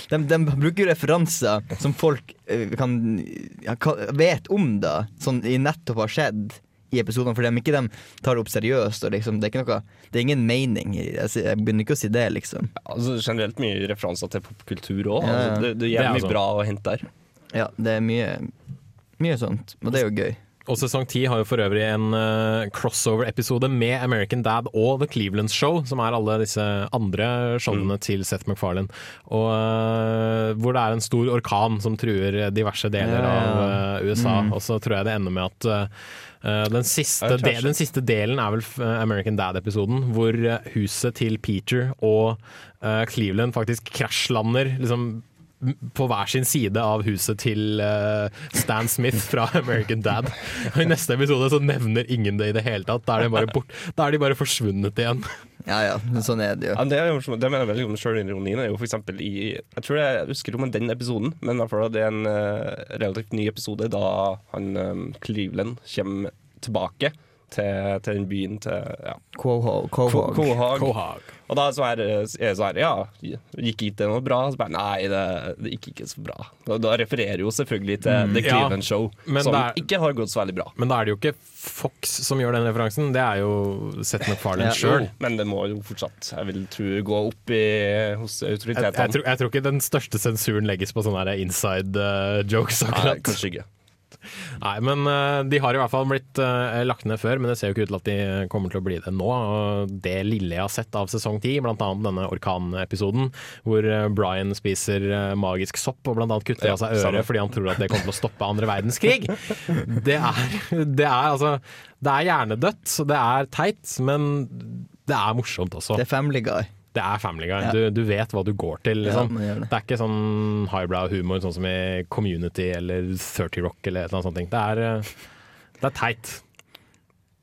de, de bruker jo referanser som folk eh, kan, ja, kan vet om, da. som nettopp har skjedd i episodene, fordi de ikke de tar det opp seriøst. Og liksom, det, er ikke noe, det er ingen mening. i- Jeg, jeg begynner ikke å si det, liksom. Altså, generelt mye referanser til popkultur òg. Ja. Altså, det, det Det er er mye altså- bra å hente der. Ja, det er mye, mye sånt, og det er jo gøy. Og sesong 10 har jo for øvrig en uh, crossover-episode med American Dad og The Cleveland Show, som er alle disse andre showene til Seth MacFarlane. Og uh, hvor det er en stor orkan som truer diverse deler Ja, ja. av uh, USA. Mm. Og så tror jeg det ender med at den, siste de, den siste delen er vel American Dad-episoden, hvor huset til Peter og Cleveland faktisk krasjlander liksom på hver sin side av huset til uh, Stan Smith fra American Dad. Og I neste episode så nevner ingen det i det hele tatt. Da er de bare, bort, da er de bare forsvunnet igjen. Ja ja, sånn er det jo. Ja, det, er jo, det mener jeg veldig om Sjølironien er jo for eksempel i Jeg tror jeg husker om den episoden, men hvert fall det er en uh, relativt ny episode da han um, Cleveland kommer tilbake til, til den byen til ja. Quahog. Quahog. Og da så er, jeg det så her, ja, gikk ikke det noe bra? Så bare, nei, det, det gikk ikke så bra. Og da refererer jo selvfølgelig til Mm, The ja, Cleveland Show, som er- ikke har gått så veldig bra. Men da er det jo ikke Fox som gjør den referansen, det er jo Seth MacFarlane Ja, sjøl. Men det må jo fortsatt, jeg vil tro, gå opp i, hos Jeg, autoritetene. jeg, tror, jeg tror ikke den største sensuren legges på sånne inside uh, jokes. Nei, kanskje ikke. Nei, men eh, de har i hvert fall blitt eh, lagt ned før, men det ser jo ikke ut til at de kommer til å bli det nå. Det lille jeg har sett av sesong ti, annet denne orkanepisoden, hvor eh, Brian spiser magisk sopp og annet kutter av seg øret fordi han tror at det kommer til å stoppe andre verdenskrig. Det er, det er altså Det er hjernedødt, så det er teit, men det er morsomt også. Det er Family Guy. Det er Family Guy. Ja. Du, du vet hva du går til. Liksom. Ja, det. det. er ikke sånn highbrow humor sånn som i Community eller 30 Rock eller et sånt. Det er, eh, det er teit.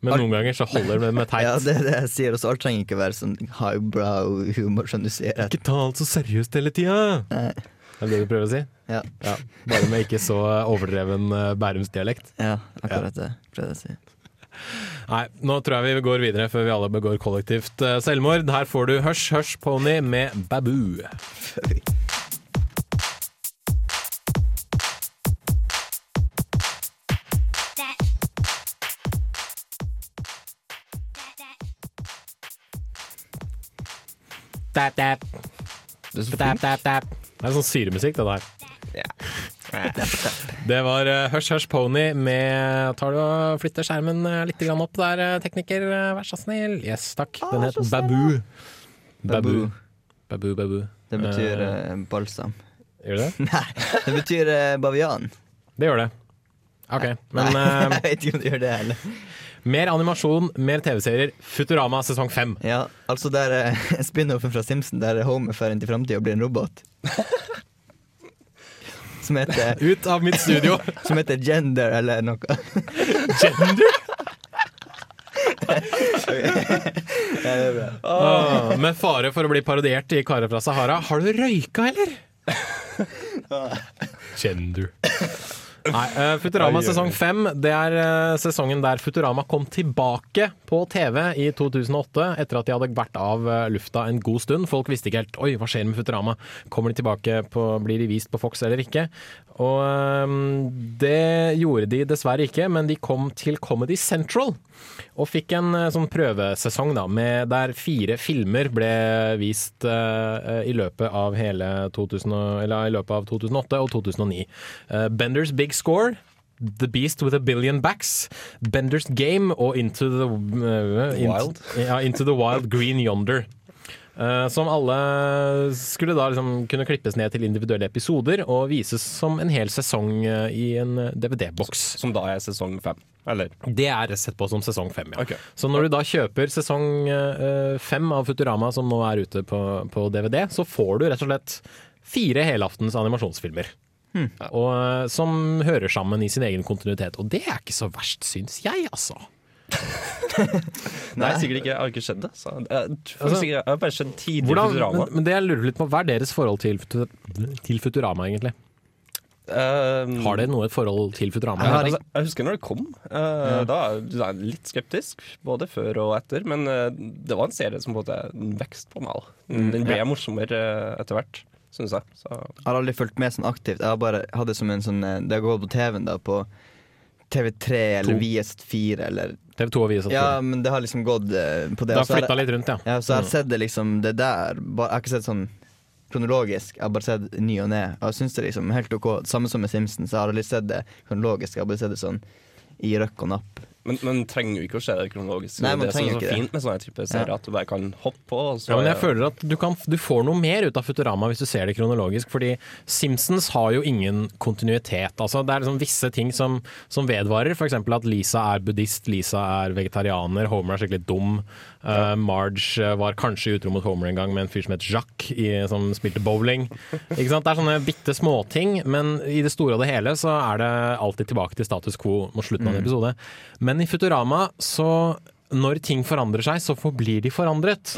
Men noen ganger så holder det med teit. Ja, det er det jeg sier også. Alt trenger ikke være sånn highbrow humor som du sier. Ikke ta alt så seriøst hele tida! Er det det du prøver å si? Ja. Bare med ikke så overdreven eh, bærumsdialekt. Ja, akkurat det prøvde jeg å si. Nei, nå tror jeg vi går videre før vi alle begår kollektivt eh, selvmord. Her får du Hush Hush Pony med Babu. Det er sånn syremusikk, det der. Det var eh, Hush Hush Pony med Tar du og flytter skjermen eh, litt grann opp der, eh, tekniker? Vær så snill. Yes, takk. Den het Babu. Babu. Babu, babu. Det betyr eh, balsam. Gjør det det? Nei, det betyr uh, bavian. Det gjør det. OK. Men eh, jeg vet ikke om det gjør det heller. mer animasjon, mer TV-serier. Futurama sesong fem. Ja, altså der spin-offen fra Simpson der Homer drar inn til framtida og blir en robot. Som heter Ut av mitt studio! Som heter Gender eller noe. Gender? Ja, det er bra. Med fare for å bli parodiert i Karer fra Sahara. Har du røyka, eller? Gender. Nei, uh, Futurama sesong fem Det er uh, sesongen der Futurama kom tilbake på TV i 2008, etter at de hadde vært av uh, lufta en god stund. Folk visste ikke helt Oi, hva skjer med Futurama. Kommer de tilbake på, Blir de vist på Fox eller ikke? Og det gjorde de dessverre ikke, men de kom til Comedy Central. Og fikk en eh, sånn prøvesesong da, med, der fire filmer ble vist uh, i, løpet av hele 2000, eller, i løpet av 2008 og 2009. Uh, Benders Big Score. The Beast with a Billion Backs, Benders Game og Into the, uh, into- Wild? ja, Into the Wild Green Yonder. Eh, som alle skulle da liksom kunne klippes ned til individuelle episoder og vises som en hel sesong eh, i en DVD-boks. Som da er sesong fem, eller? Det er sett på som sesong fem, ja. Okay. Så når du da kjøper sesong eh, fem av Futurama, som nå er ute på, på DVD, så får du rett og slett fire helaftens animasjonsfilmer. Hmm. Og, eh, som hører sammen i sin egen kontinuitet. Og det er ikke så verst, syns jeg, altså. Nei, sikkert ikke. Jeg har ikke skjedd det. Så. Jeg, Altså, sikkert, jeg har bare skjedd tidlig Hvordan, Futurama. men, men det jeg lurer litt på, hva er deres forhold til, til Futurama, egentlig? Har dere noe et forhold til Futurama? Jeg, altså, jeg husker når det kom. Eh, Da var jeg litt skeptisk, både før og etter. Men uh, det var en serie som på en måte vekst på meg. Den ble Ja. morsommere uh, etter hvert, syns jeg. Så. Jeg har aldri fulgt med sånn aktivt. Jeg har bare hatt det som en sånn Det har gått på TV-en, da, på TV3 eller To. VS4 eller TV2 og VS4. Ja, men det har liksom gått eh, på det. Det har flytta litt rundt, ja. ja så jeg har Mm. sett det liksom det der. Bare, jeg har ikke sett sånn kronologisk, jeg har bare sett ny og ned. Og jeg syns det liksom helt ok. Samme som med Simpsons, jeg har aldri sett det kronologisk, jeg har bare sett det sånn i røkk og napp. Men man trenger jo ikke å se det kronologisk. Nei, man det er trenger så det. fint med sånne type serier Ja. at du bare kan hoppe på. Så Ja, men jeg føler at du, kan, du får noe mer ut av Futurama hvis du ser det kronologisk, fordi Simpsons har jo ingen kontinuitet. Altså, det er liksom visse ting som, som vedvarer, f.eks. at Lisa er buddhist, Lisa er vegetarianer, Homer er skikkelig dum. Uh, Marge uh, var kanskje utro mot Homer en gang med en fyr som het Jacques, i, som spilte bowling. Ikke sant? Det er sånne bitte småting, men i det store og det hele så er det alltid tilbake til status quo mot slutten av en Mm. episode. Men i Futurama så når ting forandrer seg, så forblir de forandret.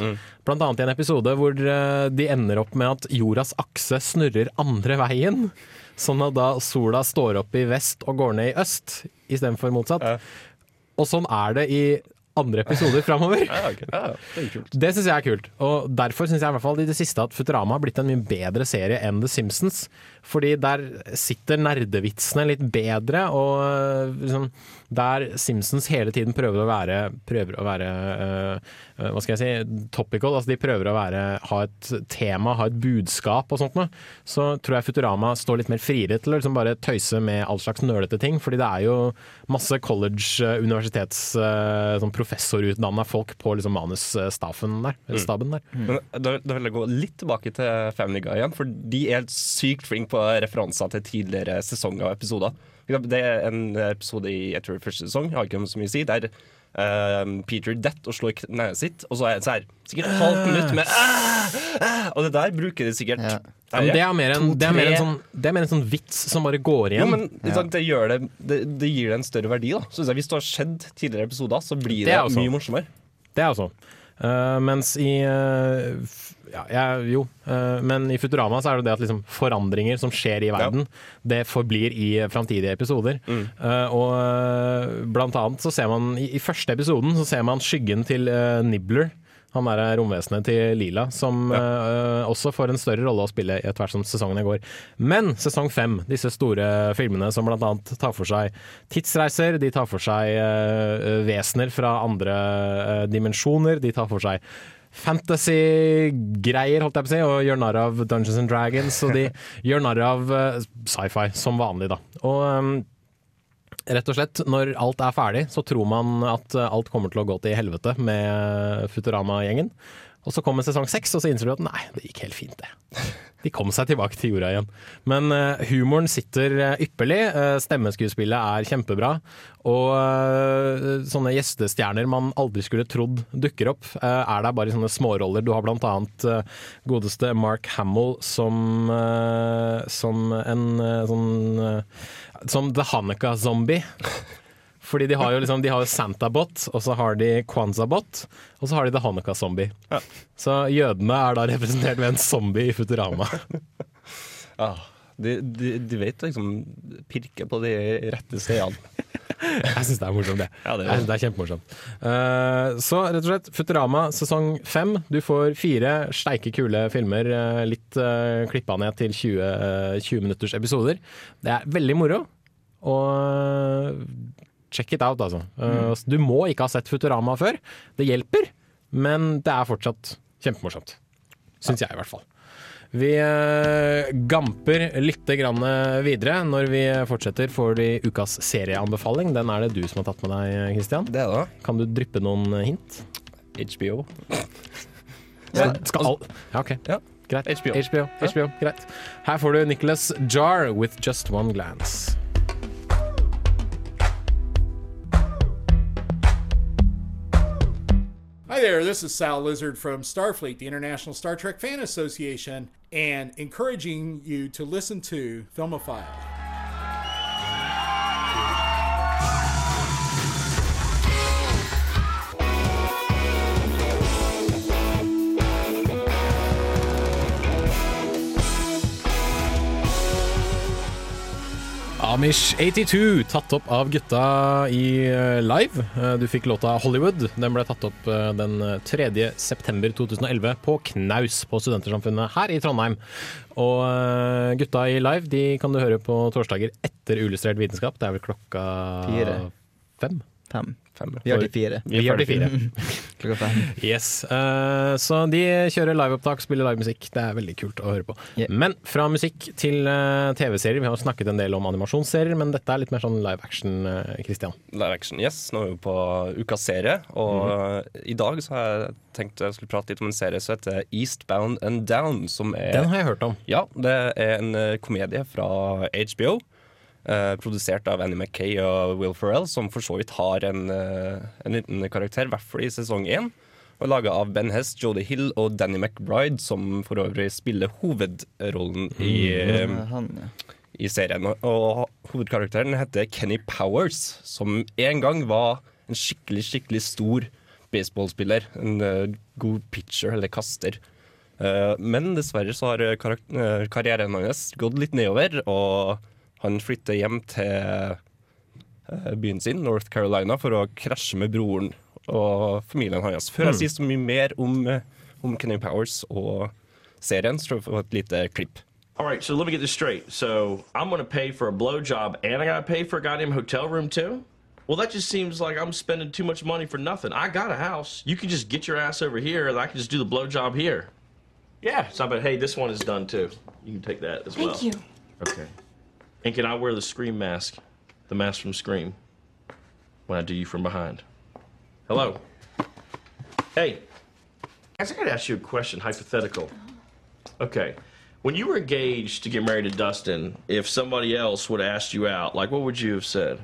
Blant annet i en episode hvor eh, de ender opp med at jordas akse snurrer andre veien. Sånn at da sola står opp i vest og går ned i øst, istedenfor motsatt. og sånn er det i andre episoder framover. Ja, okay. ja, det. Det syns jeg er kult. Og derfor syns jeg i hvert fall i det siste at Futurama har blitt en mye bedre serie enn The Simpsons. Fordi der sitter nerdevitsene litt bedre, og øh, liksom, der Simpsons hele tiden prøver å være, prøver å være øh, Hva skal jeg si topical. Altså de prøver å være, ha et tema, ha et budskap og sånt noe. Så tror jeg Futurama står litt mer friere til å liksom bare tøyse med all slags nølete ting. Fordi det er jo masse college, universitets, uh, sånn professorutdanna folk på liksom manusstaben der. Mm. der. Mm. Men da, da vil jeg gå litt tilbake til Family Guy igjen, for de er sykt flinke på referanser til tidligere sesonger og episoder. Det er en episode i jeg tror første sesong, jeg har ikke så mye å si, der eh, Peter detter og slår kneet sitt, og så er det så her, sikkert et halvt minutt med «Ah! Ah!» Og det der bruker de sikkert Ja, men det, er mer en, det, er mer en sånn, det er mer en sånn vits som bare går Jo, igjen. men ja. det, gjør det, det, det gir det en større verdi. da så Hvis det har skjedd tidligere episoder, så blir Det det, mye morsommere. Det er også. Uh, mens i f- ja, jeg- Jo, eh, men i Futurama så er det det at liksom forandringer som skjer i verden, det forblir i framtidige episoder. Mm. og eh, blant annet så ser man i, i første episoden så ser man skyggen til eh, Nibbler. Han er romvesenet til Lila, som eh, også får en større rolle å spille etter hvert som sesongene går. Men sesong fem, disse store filmene som bl.a. tar for seg tidsreiser, de tar for seg uh, vesener fra andre uh, dimensjoner, de tar for seg fantasy-greier, holdt jeg på å si, og gjør narr av Dungeons and Dragons, og de gjør narr av eh, sci-fi, som vanlig, da. Og um, Rett og slett, når alt er ferdig, så tror man at eh, alt kommer til å gå til helvete med Futurama-gjengen. Og så kommer sesong seks, og så innser du at nei, det gikk helt fint, det. De kom seg tilbake til jorda igjen. Men uh, humoren sitter eh, ypperlig, uh, stemmeskuespillet er kjempebra. Og uh, sånne gjestestjerner man aldri skulle trodd dukker opp, er der bare i sånne småroller. Du har blant annet godeste Mark Hamill som, som en sånn Som The Hanukkah-zombie. Fordi de har jo liksom, de har jo Santabot, og så har de Kwanzabot, og så har de The Hanukkah-zombie. Så jødene er da representert ved en zombie i Futurama. ja, de, de, de vet liksom pirke på de rette stedene. Jeg syns det er morsomt, det. Ja, det er det er kjempemorsomt. Uh, så rett og slett, Futurama sesong fem. Du får fire steike kule filmer, eh, litt uh, klippa ned til 20, uh, 20 minutters episoder. Det er veldig moro. Og check it out, altså. Mm. Du må ikke ha sett Futurama før. Det hjelper, men det er fortsatt kjempemorsomt. Syns jeg, i hvert fall. Vi eh, gamper litt grann videre. Når vi fortsetter, får de ukas serieanbefaling. Den er det du som har tatt med deg, Christian. Det er det. Kan du dryppe noen hint? HBO. Skal, skal all... Ja, OK. Greit. HBO. HBO. HBO. Greit. Her får du Nicholas Jar with Just One Glance. There, this is Sal Lizard from Starfleet, the International Star Trek Fan Association, and encouraging you to listen to Filmophile. Amish 82, tatt opp av gutta i eh, live. Eh, Du fikk låta Hollywood. Den ble tatt opp eh, den 3. september 2011 på Knaus på Studentersamfunnet her i Trondheim. Og gutta i live de kan du høre på torsdager etter Illustrert vitenskap. Det er vel klokka Fire. fem? Fem. Vi har de fire. Vi har de fire. Klokka fem. Yes. Uh, så de kjører liveopptak, spiller livemusikk. Det er veldig kult å høre på. Men fra musikk til uh, TV-serier. Vi har snakket en del om animasjonsserier, men dette er litt mer sånn live action, uh, Christian. Live action, yes. Nå er vi på ukas serie, og Mhm. i dag så har jeg tenkt jeg skulle prate litt om en serie som heter Eastbound and Down. Som er, Den har jeg hørt om. Ja, det er en eh, komedie fra HBO. Eh, produsert av Annie McKay og Will Ferrell, som for så vidt har en, uh, en liten karakter, i hvert fall i sesong én. Og Laga av Ben Hest, Jodie Hill og Danny McBride, som for øvrig spiller hovedrollen i, eh, Mm, han, ja. i serien. Og, og hovedkarakteren heter Kenny Powers, som en gang var en skikkelig, skikkelig stor baseballspiller. En uh, god pitcher, eller kaster. Men dessverre så har karrieren hans gått litt nedover, og han flytter hjem til eh, byen sin, North Carolina, for å krasje med broren og familien hans. Før jeg Mm. sier så mye mer om, eh, om Kenny Powers og serien, så får vi et lite klipp. All right, so let me get this straight. So I'm going to pay for a blowjob and I got to pay for a goddamn hotel room too? Well, that just seems like I'm spending too much money for nothing. I got a house. You can just get your ass over here and I can just do the blowjob here. Yeah, so I bet, hey, this one is done too. You can take that as well. Thank you. Okay. And can I wear the Scream mask? The mask from Scream? When I do you from behind? Hello? Hey, I gotta ask you a question, hypothetical. Okay. When you were engaged to get married to Dustin, if somebody else would have asked you out, like what would you have said?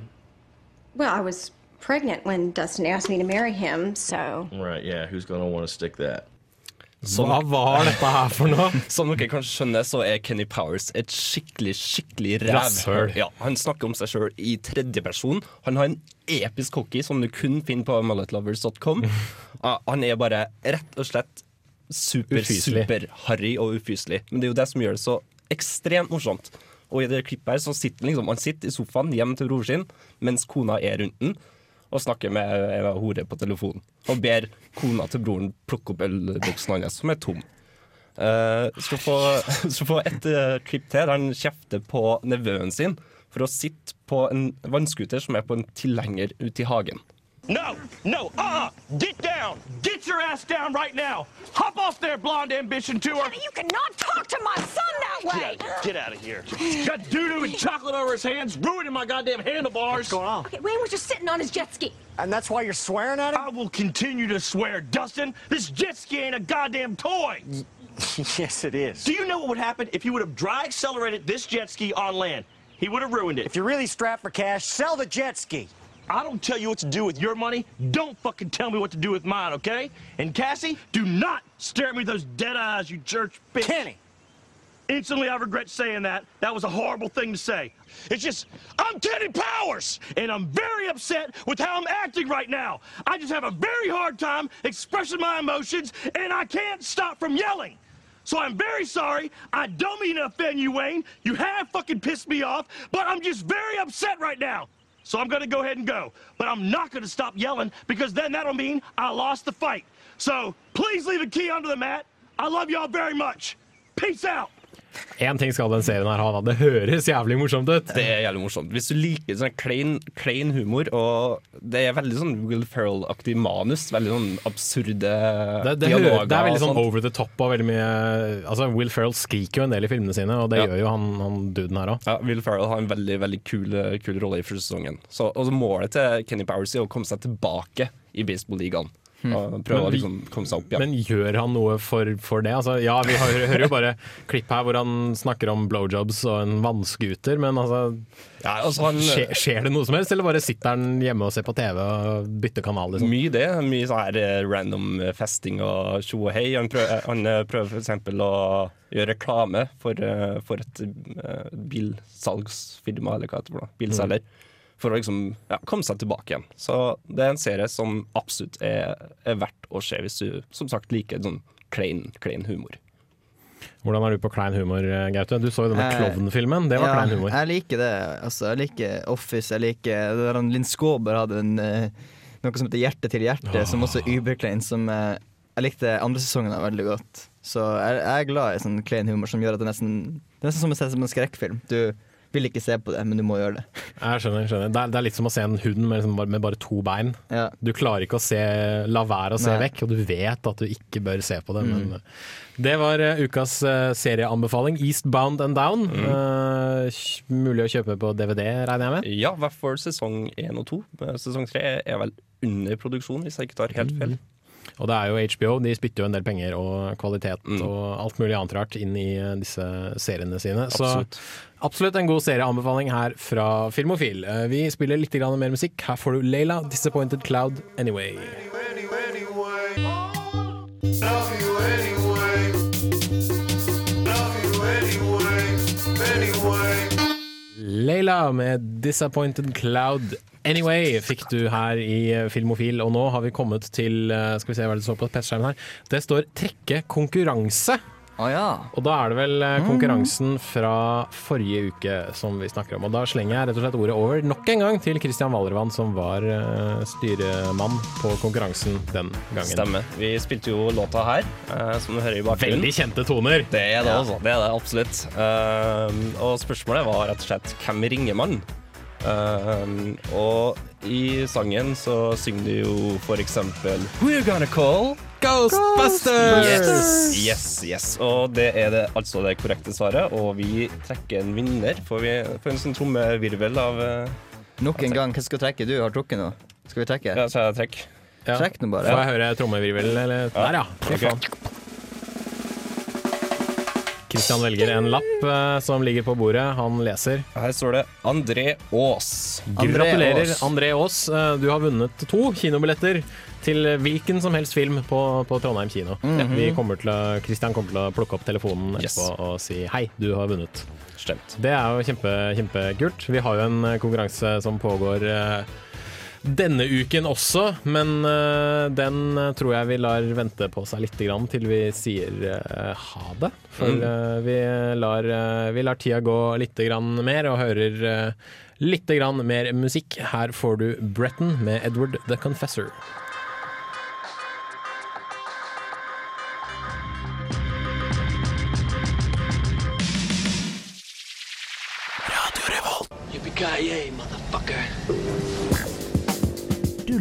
Well, I was pregnant when Dustin asked me to marry him, so. Right, yeah, who's gonna want to stick that? Hva var dette her for noe? Som dere kan skjønne, så er Kenny Powers et skikkelig, skikkelig rævhøl. Ja, han snakker om seg sjøl i tredjeperson. Han har en episk hockey som du kun finner på mulletlovers.com. Han er bare rett og slett super, super-harry og ufyselig. Men det er jo det som gjør det så ekstremt morsomt. Og i det klippet her så sitter liksom, han sitter i sofaen hjemme til broren sin mens kona er rundt den. Og snakker med en hore på telefonen. Og ber kona til broren plukke opp ølboksen hans, som er tom. Uh, skal, få, et eh, klipp til der han kjefter på nevøen sin for å sitte på en vannskuter som er på en tilhenger ute i hagen. No, no, uh-uh. Get down. Get your ass down right now. Hop off there, blonde ambition tour. You cannot talk to my son that way! Get out of here. Got doo-doo and chocolate over his hands, ruining my goddamn handlebars. What's going on? Okay, Wayne was just sitting on his jet ski. And that's why you're swearing at him? I will continue to swear, Dustin. This jet ski ain't a goddamn toy. yes, it is. Do you know what would happen if you would have dry accelerated this jet ski on land? He would have ruined it. If you're really strapped for cash, sell the jet ski. I don't tell you what to do with your money. Don't fucking tell me what to do with mine, okay? And Cassie, do not stare at me with those dead eyes, you church bitch. Kenny. Instantly, I regret saying that. That was a horrible thing to say. It's just, I'm Kenny Powers, and I'm very upset with how I'm acting right now. I just have a very hard time expressing my emotions, and I can't stop from yelling. So I'm very sorry. I don't mean to offend you, Wayne. You have fucking pissed me off, but I'm just very upset right now. So I'm gonna go ahead and go. But I'm not gonna stop yelling because then that'll mean I lost the fight. So please leave a key under the mat. I love y'all very much. Peace out. Én ting skal den serien her ha, da. Det høres jævlig morsomt ut. Det er jævlig morsomt. Hvis du liker sånn klein, klein humor, og det er veldig sånn Will Ferrell-aktig manus, veldig sånn absurde Det, det, dialoger hører, det er veldig sånn over the top og veldig mye Altså Will Ferrell skriker jo en del i filmene sine, og det Ja. gjør jo han, han duden her òg. Ja, Will Ferrell har en veldig veldig kul, kul rolle i første sesongen. Så, og så Målet til Kenny Powers er å komme seg tilbake i baseballligaen. Og prøve Men å liksom komme seg opp igjen. Men gjør han noe for, for det? Altså, ja, vi hører, hører jo bare klipp her hvor han snakker om blowjobs og en vannskuter, men altså, altså han- skjer, skjer det noe som helst, eller bare sitter han hjemme og ser på TV og bytter kanal? Liksom? Mye det. Mye sånn her eh, random eh, festing og tjo og hei. Han prøver, han eh, prøver eksempel å gjøre reklame for, eh, for et eh, bilsalgsfirma, eller hva det, heter. Bilselger. bilselger. For å liksom ja, komme seg tilbake igjen. Så det er en serie som absolutt er, er verdt å se hvis du som sagt liker sånn klein, klein humor. Hvordan er du på klein humor, Gaute? Du så jo denne Eh, Klovn-filmen. Det var ja, klein humor. Jeg liker det. Altså, jeg liker Office. Jeg liker det der han Linn Skåber hadde en, eh, noe som heter Hjerte til hjerte, som også er überklein. Som eh, jeg likte andre sesongen av veldig godt. Så jeg, jeg er glad i sånn klein humor som gjør at det nesten Det er nesten som å se som en skrekkfilm. Du vil ikke se på det, men du må gjøre det. Jeg skjønner, skjønner. Det, er, det er litt som å se en hund med, liksom, bare- med bare to bein. Du klarer ikke å se, la være å se Nei. vekk, og du vet at du ikke bør se på det. Mm. Men eh, det var eh, ukas eh, serieanbefaling. Eastbound and Down. Eh, mulig å kjøpe på DVD, regner jeg med? Ja, i hvert fall sesong én og to. Sesong tre er vel under produksjon, hvis jeg ikke tar helt feil. Og det er jo HBO, de spytter jo en del penger og kvalitet Mm. og alt mulig annet rart inn i eh, disse seriene sine. Absolutt. Så absolutt en god serieanbefaling her fra Filmofil. Eh, Vi spiller litt mer musikk. Her får du Leila, 'Disappointed Cloud Anyway'. Leila med 'Disappointed Cloud Anyway' fikk du her i eh, Filmofil. Og nå har vi kommet til eh, Skal vi se hva det står på PC-skjermen her. Det står 'trekke konkurranse'. Og da er det vel eh, konkurransen fra forrige uke som vi snakker om. Og da slenger jeg rett og slett ordet over nok en gang til Christian Valervann, som var styremann på konkurransen den gangen. Stemmer. Vi spilte jo låta her, som du hører i bakgrunnen. Veldig kjente toner. Det er det, Ja. altså. Det er det absolutt. Og spørsmålet var rett og slett hvem ringer man? Um, og i sangen så synger de jo for eksempel We're gonna call Ghostbusters! Yes, yes, yes. Og det er det, altså det korrekte svaret. Og vi trekker en vinner. Får vi får en sånn trommevirvel av eh, Nok en gang, hva skal du trekke? Du har trukket nå. Skal vi trekke? Ja, så jeg trekk. Ja. Trekk nå bare. Får jeg høre trommevirvel, eller? Der, ja. Okay. Kristian velger en lapp eh, som ligger på bordet. Han leser. Her står det André Aas. Gratulerer, André Aas. Eh, Du har vunnet to kinobilletter til hvilken som helst film på, på Trondheim kino. Kristian Vi kommer til å, Christian kommer til å plukke opp telefonen Yes. og si hei, du har vunnet. Stemt. Det er jo kjempe, kjempekult. Vi har jo en eh, konkurranse som pågår denne uken også, men eh, den eh, tror jeg vi lar vente på seg litt grann til vi sier eh, ha det. For Mm. vi, lar, vi lar tida gå litt grann mer og hører uh, litt grann mer musikk. Her får du Bretton med Edward the Confessor. Yippee-ki-yay, motherfucker.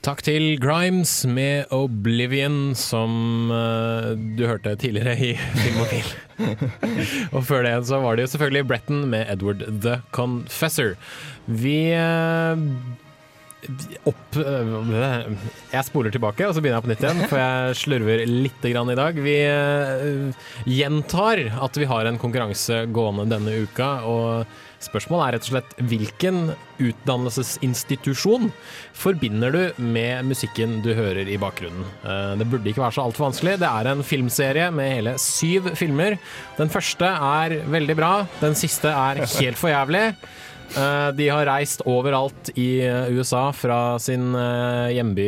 Takk til Grimes med Oblivion, som uh, du hørte tidligere i Filmofil. og før det så var det jo selvfølgelig Bretton med Edward the Confessor. Vi uh, opp uh, Jeg spoler tilbake, og så begynner jeg på nytt igjen, for jeg slurver litt grann i dag. Vi gjentar at vi har en konkurranse gående denne uka, og spørsmålet er rett og slett hvilken utdannelsesinstitusjon forbinder du med musikken du hører i bakgrunnen? Eh, Det burde ikke være så altfor vanskelig. Det er en filmserie med hele syv filmer. Den første er veldig bra, den siste er helt for jævlig. Eh, de har reist overalt i eh, USA fra sin eh, hjemby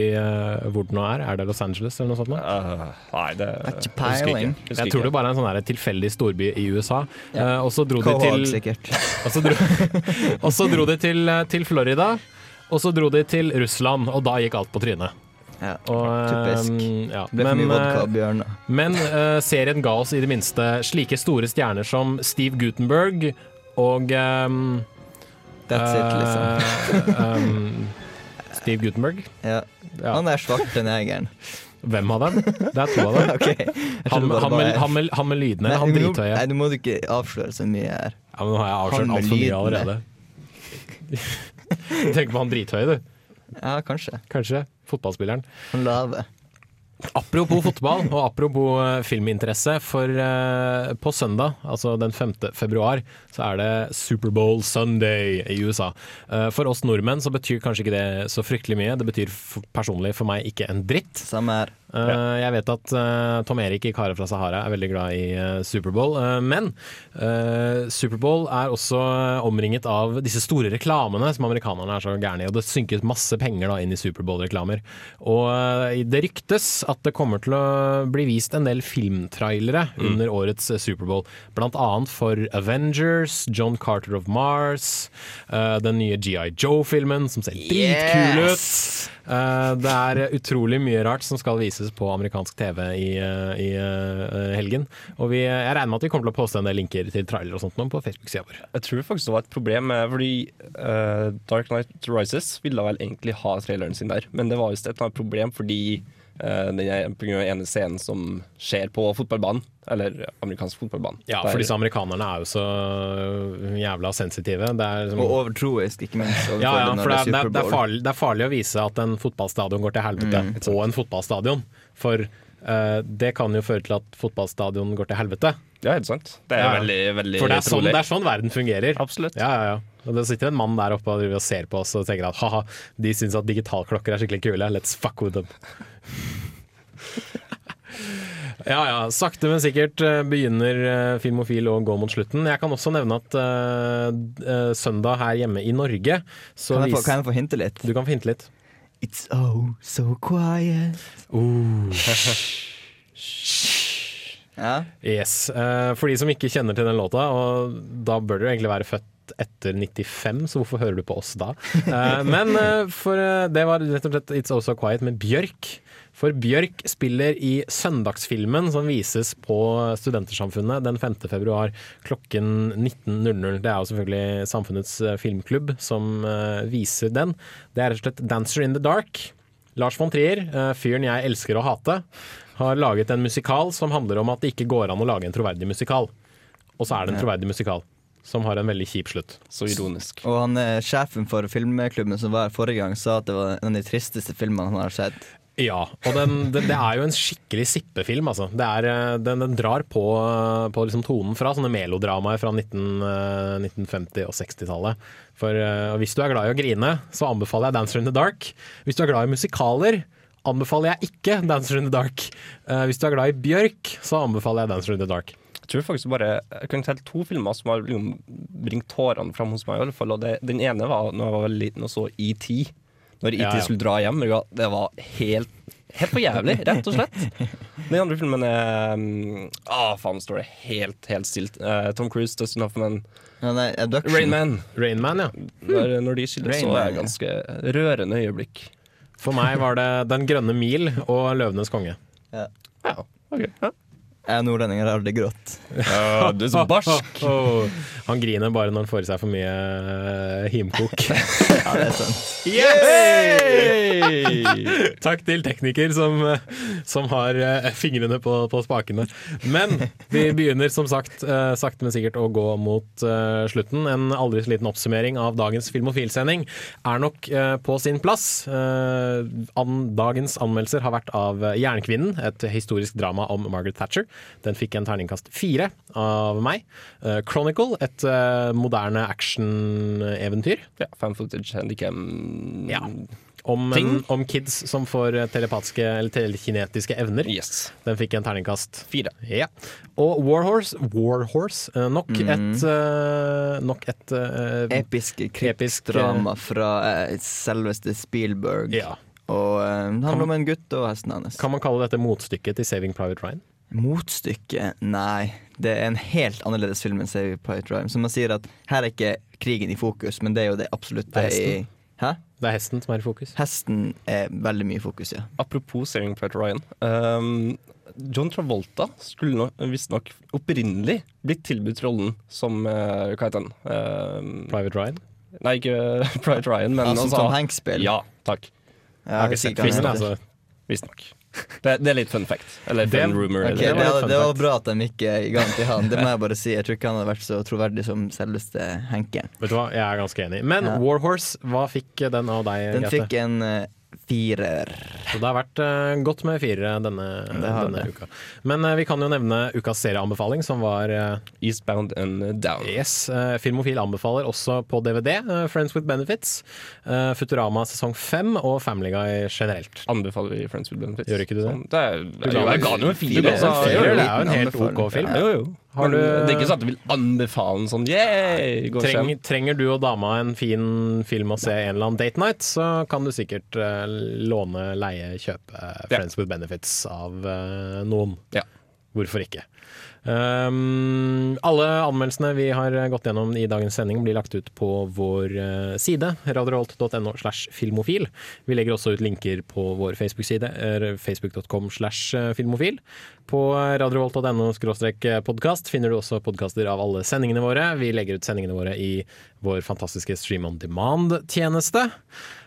hvor det nå er. Er det Los Angeles eller noe sånt? Uh, nei, det ikke peiling. Husker ikke. Jeg tror det bare er en sånn tilfeldig storby i USA. Ja. Eh, og så dro de til. Og så dro, og så dro de til, til Florida, og så dro de til Russland, og da gikk alt på trynet. Ja, Og, typisk. ja. Ble for mye vodka og bjørner. men uh, serien ga oss i det minste slike store stjerner som Steve Gutenberg og ehm, That's it, liksom. eh, um, Steve Gutenberg. Ja. Han svart svarte negeren. Hvem av dem? Det er to av dem. okay. Han, han, med, han, med, han med lydene, Nei, han drithøye. Nei, du må ikke avsløre så mye her. Ja, men nå har jeg avslørt altfor mye allerede. Du tenker på han drithøye, du. Ja, kanskje. Kanskje. Fotballspilleren. Han lave. Apropos fotball og apropos eh, filminteresse, for eh, på søndag, altså den 5. februar, så er det Superbowl Sunday i USA. Eh, for oss nordmenn så betyr kanskje ikke det så fryktelig mye. Det betyr personlig for meg ikke en dritt. Samme her. Eh, jeg vet at eh, Tom Erik i Karer fra Sahara er veldig glad i uh, Superbowl, eh, men Superbowl er også omringet av disse store reklamene som amerikanerne er så gærne i, og det synkes masse penger da inn i Superbowl-reklamer. Og eh, det ryktes at det kommer til å bli vist en del filmtrailere Mm. under årets eh, Superbowl, blant annet for Avengers, John Carter of Mars, eh, den nye GI Joe-filmen som ser dritkul ut. Eh, det er utrolig mye rart som skal vises på amerikansk TV i, eh, i eh, helgen. Og vi, jeg regner med at vi kommer til å poste en del linker til trailer og sånt nå på Facebook-sida vår. Jeg tror faktisk det var et problem, fordi uh, Dark Knight Rises ville vel egentlig ha traileren sin der, men det var visst et eller annet problem fordi den er på grunn ene scenen som skjer på fotballbanen, eller amerikansk fotballbane. Ja, for disse amerikanerne er jo så jævla sensitive. Det er liksom- Og overtroisk, ikke minst. Ja, ja, for det er, det, er, det, er farlig, det er farlig å vise at en fotballstadion går til helvete Mm. på en fotballstadion. For eh, det kan jo føre til at fotballstadion går til helvete Ja, helt sant. Det er Ja, veldig, veldig For det er, sånn, det er sånn verden fungerer. Absolutt. Ja, ja, ja. Og det sitter en mann der oppe og og ser på oss og tenker at haha, de syns at digitalklokker er skikkelig kule, let's fuck with them. Ja ja, sakte, men sikkert eh, begynner eh, Filmofil å gå mot slutten. Jeg kan også nevne at eh, eh, søndag her hjemme i Norge så Kan jeg, få, kan jeg få hinte litt? Du kan få hinte litt. It's oh so quiet. Ja. Yes. eh, for de som ikke kjenner til den låta, og da bør du egentlig være født etter 95, så hvorfor hører du på oss da? Eh, men eh, for det var rett og slett It's Also Quiet med Bjørk. For Bjørk spiller i søndagsfilmen som vises på Studentersamfunnet den 5. februar klokken 19.00. Det er jo selvfølgelig Samfunnets eh, filmklubb som eh, viser den. Det er rett og slett Dancer in the Dark. Lars von Trier, eh, fyren jeg elsker å hate, har laget en musikal som handler om at det ikke går an å lage en troverdig musikal. Og så er det en troverdig musikal som har en veldig kjip slutt. Så ironisk. Og han er sjefen for filmklubben som var her forrige gang, sa at det var en av de tristeste filmene han har sett. Ja, og den, det, det er jo en skikkelig sippefilm, altså. Er, eh, den, den drar på, på liksom tonen fra sånne melodramaer fra 19, eh, 1950- og 60-tallet. For uh, hvis du er glad i å grine, så anbefaler jeg 'Dancer in the Dark'. Hvis du er glad i musikaler, anbefaler jeg ikke 'Dancer in the Dark'. Uh, hvis du er glad i Bjørk, så anbefaler jeg 'Dancer in the Dark'. Jeg tror faktisk bare Jeg kan telle to filmer som har liksom bringt tårene fram hos meg. i alle fall Og det, Den ene var når jeg var veldig liten og så ET. Når IT Ja, ja. skulle dra hjem. Det var helt Helt for jævlig, rett og slett. Den andre filmen er um, Ah, faen, står det helt, helt stilt. Uh, Tom Cruise, Dustin Hoffman, Ja, nei, Rain Man. Rain Man, ja. Når, når de skiller, Rain så er det ganske rørende øyeblikk. For meg var det Den grønne mil og Løvenes konge. Ja. Ja, ok. Jeg er nordlending, jeg har aldri grått. Ja, du er så barsk. Oh, han griner bare når han får i seg for mye eh, himkok. Ja, det er sant. Yay! Takk til tekniker som, eh, som har eh, fingrene på, på spakene. Men vi begynner som sagt eh, sakte, men sikkert å gå mot slutten. En aldri så liten oppsummering av dagens Filmofil-sending er nok på sin plass. Eh, an, dagens anmeldelser har vært av Jernkvinnen, et historisk drama om Margaret Thatcher. Den fikk en terningkast fire av meg. Eh, Chronicle, et eh, moderne actioneventyr. Ja, fan footage, handicam Ja. Om, en, om kids som får eh, telepatiske eller telekinetiske evner. Yes. Den fikk en terningkast Fire. Ja. Og Warhorse, Warhorse nok Mm. et eh, Nok et uh, Episk krigsdrama fra uh, selveste Spielberg. Ja. Og uh, handler om en gutt og hesten hans. Kan man kalle dette motstykket til Saving Private Ryan? Motstykke? Nei. Det er en helt annerledes film enn Saving Private Ryan. Som man sier at her er ikke krigen i fokus, men det er jo det absolutt Det er i. Hæ? Det er hesten som er i fokus. Hesten er veldig mye i fokus, ja. Apropos Saving Private Ryan. Um, John Travolta skulle no- visstnok opprinnelig blitt tilbudt rollen som uh, Hva heter han? Um, Private Ryan? Nei, ikke Private Ryan, men Ja, som altså- Tom Hanks-spill? Ja, takk. Jeg har ikke sett filmen, altså. Visstnok. Det, det er litt fun fact. Eller Det- rumor. Okay, eller- det, var fun det var bra at de ikke ga den til han. Det må jeg bare si. Jeg tror ikke han hadde vært så troverdig som selveste Henke. Vet du hva, jeg er ganske enig. Men Ja. Warhorse, hva fikk den av deg, Den Grete? fikk en uh, firer. Så det har vært uh, godt med fire denne, denne uka. Men uh, vi kan jo nevne ukas serieanbefaling, som var uh, Eastbound and Down. Yes, Filmofil anbefaler også på DVD Friends with Benefits, Futurama sesong fem og Family Guy generelt. Anbefaler vi Friends with Benefits. Gjør ikke du det? Sånn, det er, Du ga den jo en fire. ga den en så- firer, jo, jo. det er jo en helt. OK film. Jo, jo. Har du- det er ikke sånn at du vil anbefale en sånn yeah, Treng, trenger du og dama en fin film å se en eller annen date night, så kan du sikkert uh, låne, leie, kjøpe Friends Friends with Benefits av uh, noen. Ja. Hvorfor ikke? Um, alle anmeldelsene vi har gått gjennom i dagens sending, blir lagt ut på vår eh, side, radiorevolt.no slash filmofil. Vi legger også ut linker på vår Facebook-side, eh, facebook.com slash eh, filmofil. På radiorevolt.no skråstrek podkast finner du også podkaster av alle sendingene våre. Vi legger ut sendingene våre i vår fantastiske Stream on Demand-tjeneste.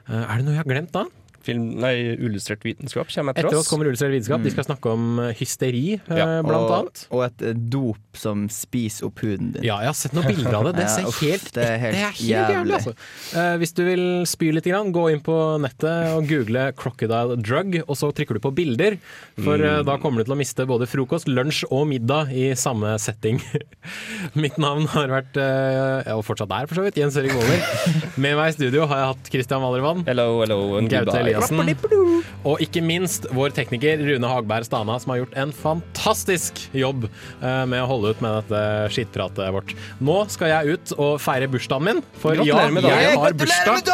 Eh, er det noe jeg har glemt da? Film, nei, Uillustrert vitenskap kommer etter, Etter oss kommer Ullustrert vitenskap. De skal snakke om eh, hysteri, eh, Ja. blant og, annet. og et eh, dop som spiser opp huden din. Ja, jeg har sett noen bilder av det. Det Ja, uff, helt, det er helt det er helt jævlig. jævlig. altså. uh, hvis du vil spy litt, grann, gå inn på nettet og google 'crocodile drug', og så trykker du på bilder. For Mm. da kommer du til å miste både frokost, lunsj og middag i samme setting. Mitt navn har vært, uh, og fortsatt er for så vidt, Jens Erik Våler. Med meg i studio har jeg hatt Christian Valervann. Hello, hello, and Gaute goodbye. Og ikke minst vår tekniker Rune Hagberg Stana, som har gjort en fantastisk jobb eh, med å holde ut med dette skittpratet vårt. Nå skal jeg ut og feire bursdagen min, for ja, Gratulerer med dagen. jeg har bursdag.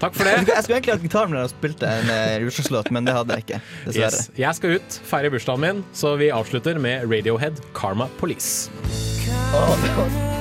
Takk for det. Jeg skulle egentlig hatt gitaren min og spilt en uh, russelåt, men det hadde jeg ikke. Dessverre. Yes. Jeg skal ut, feire bursdagen min, så vi avslutter med Radiohead Karma Police. Oh,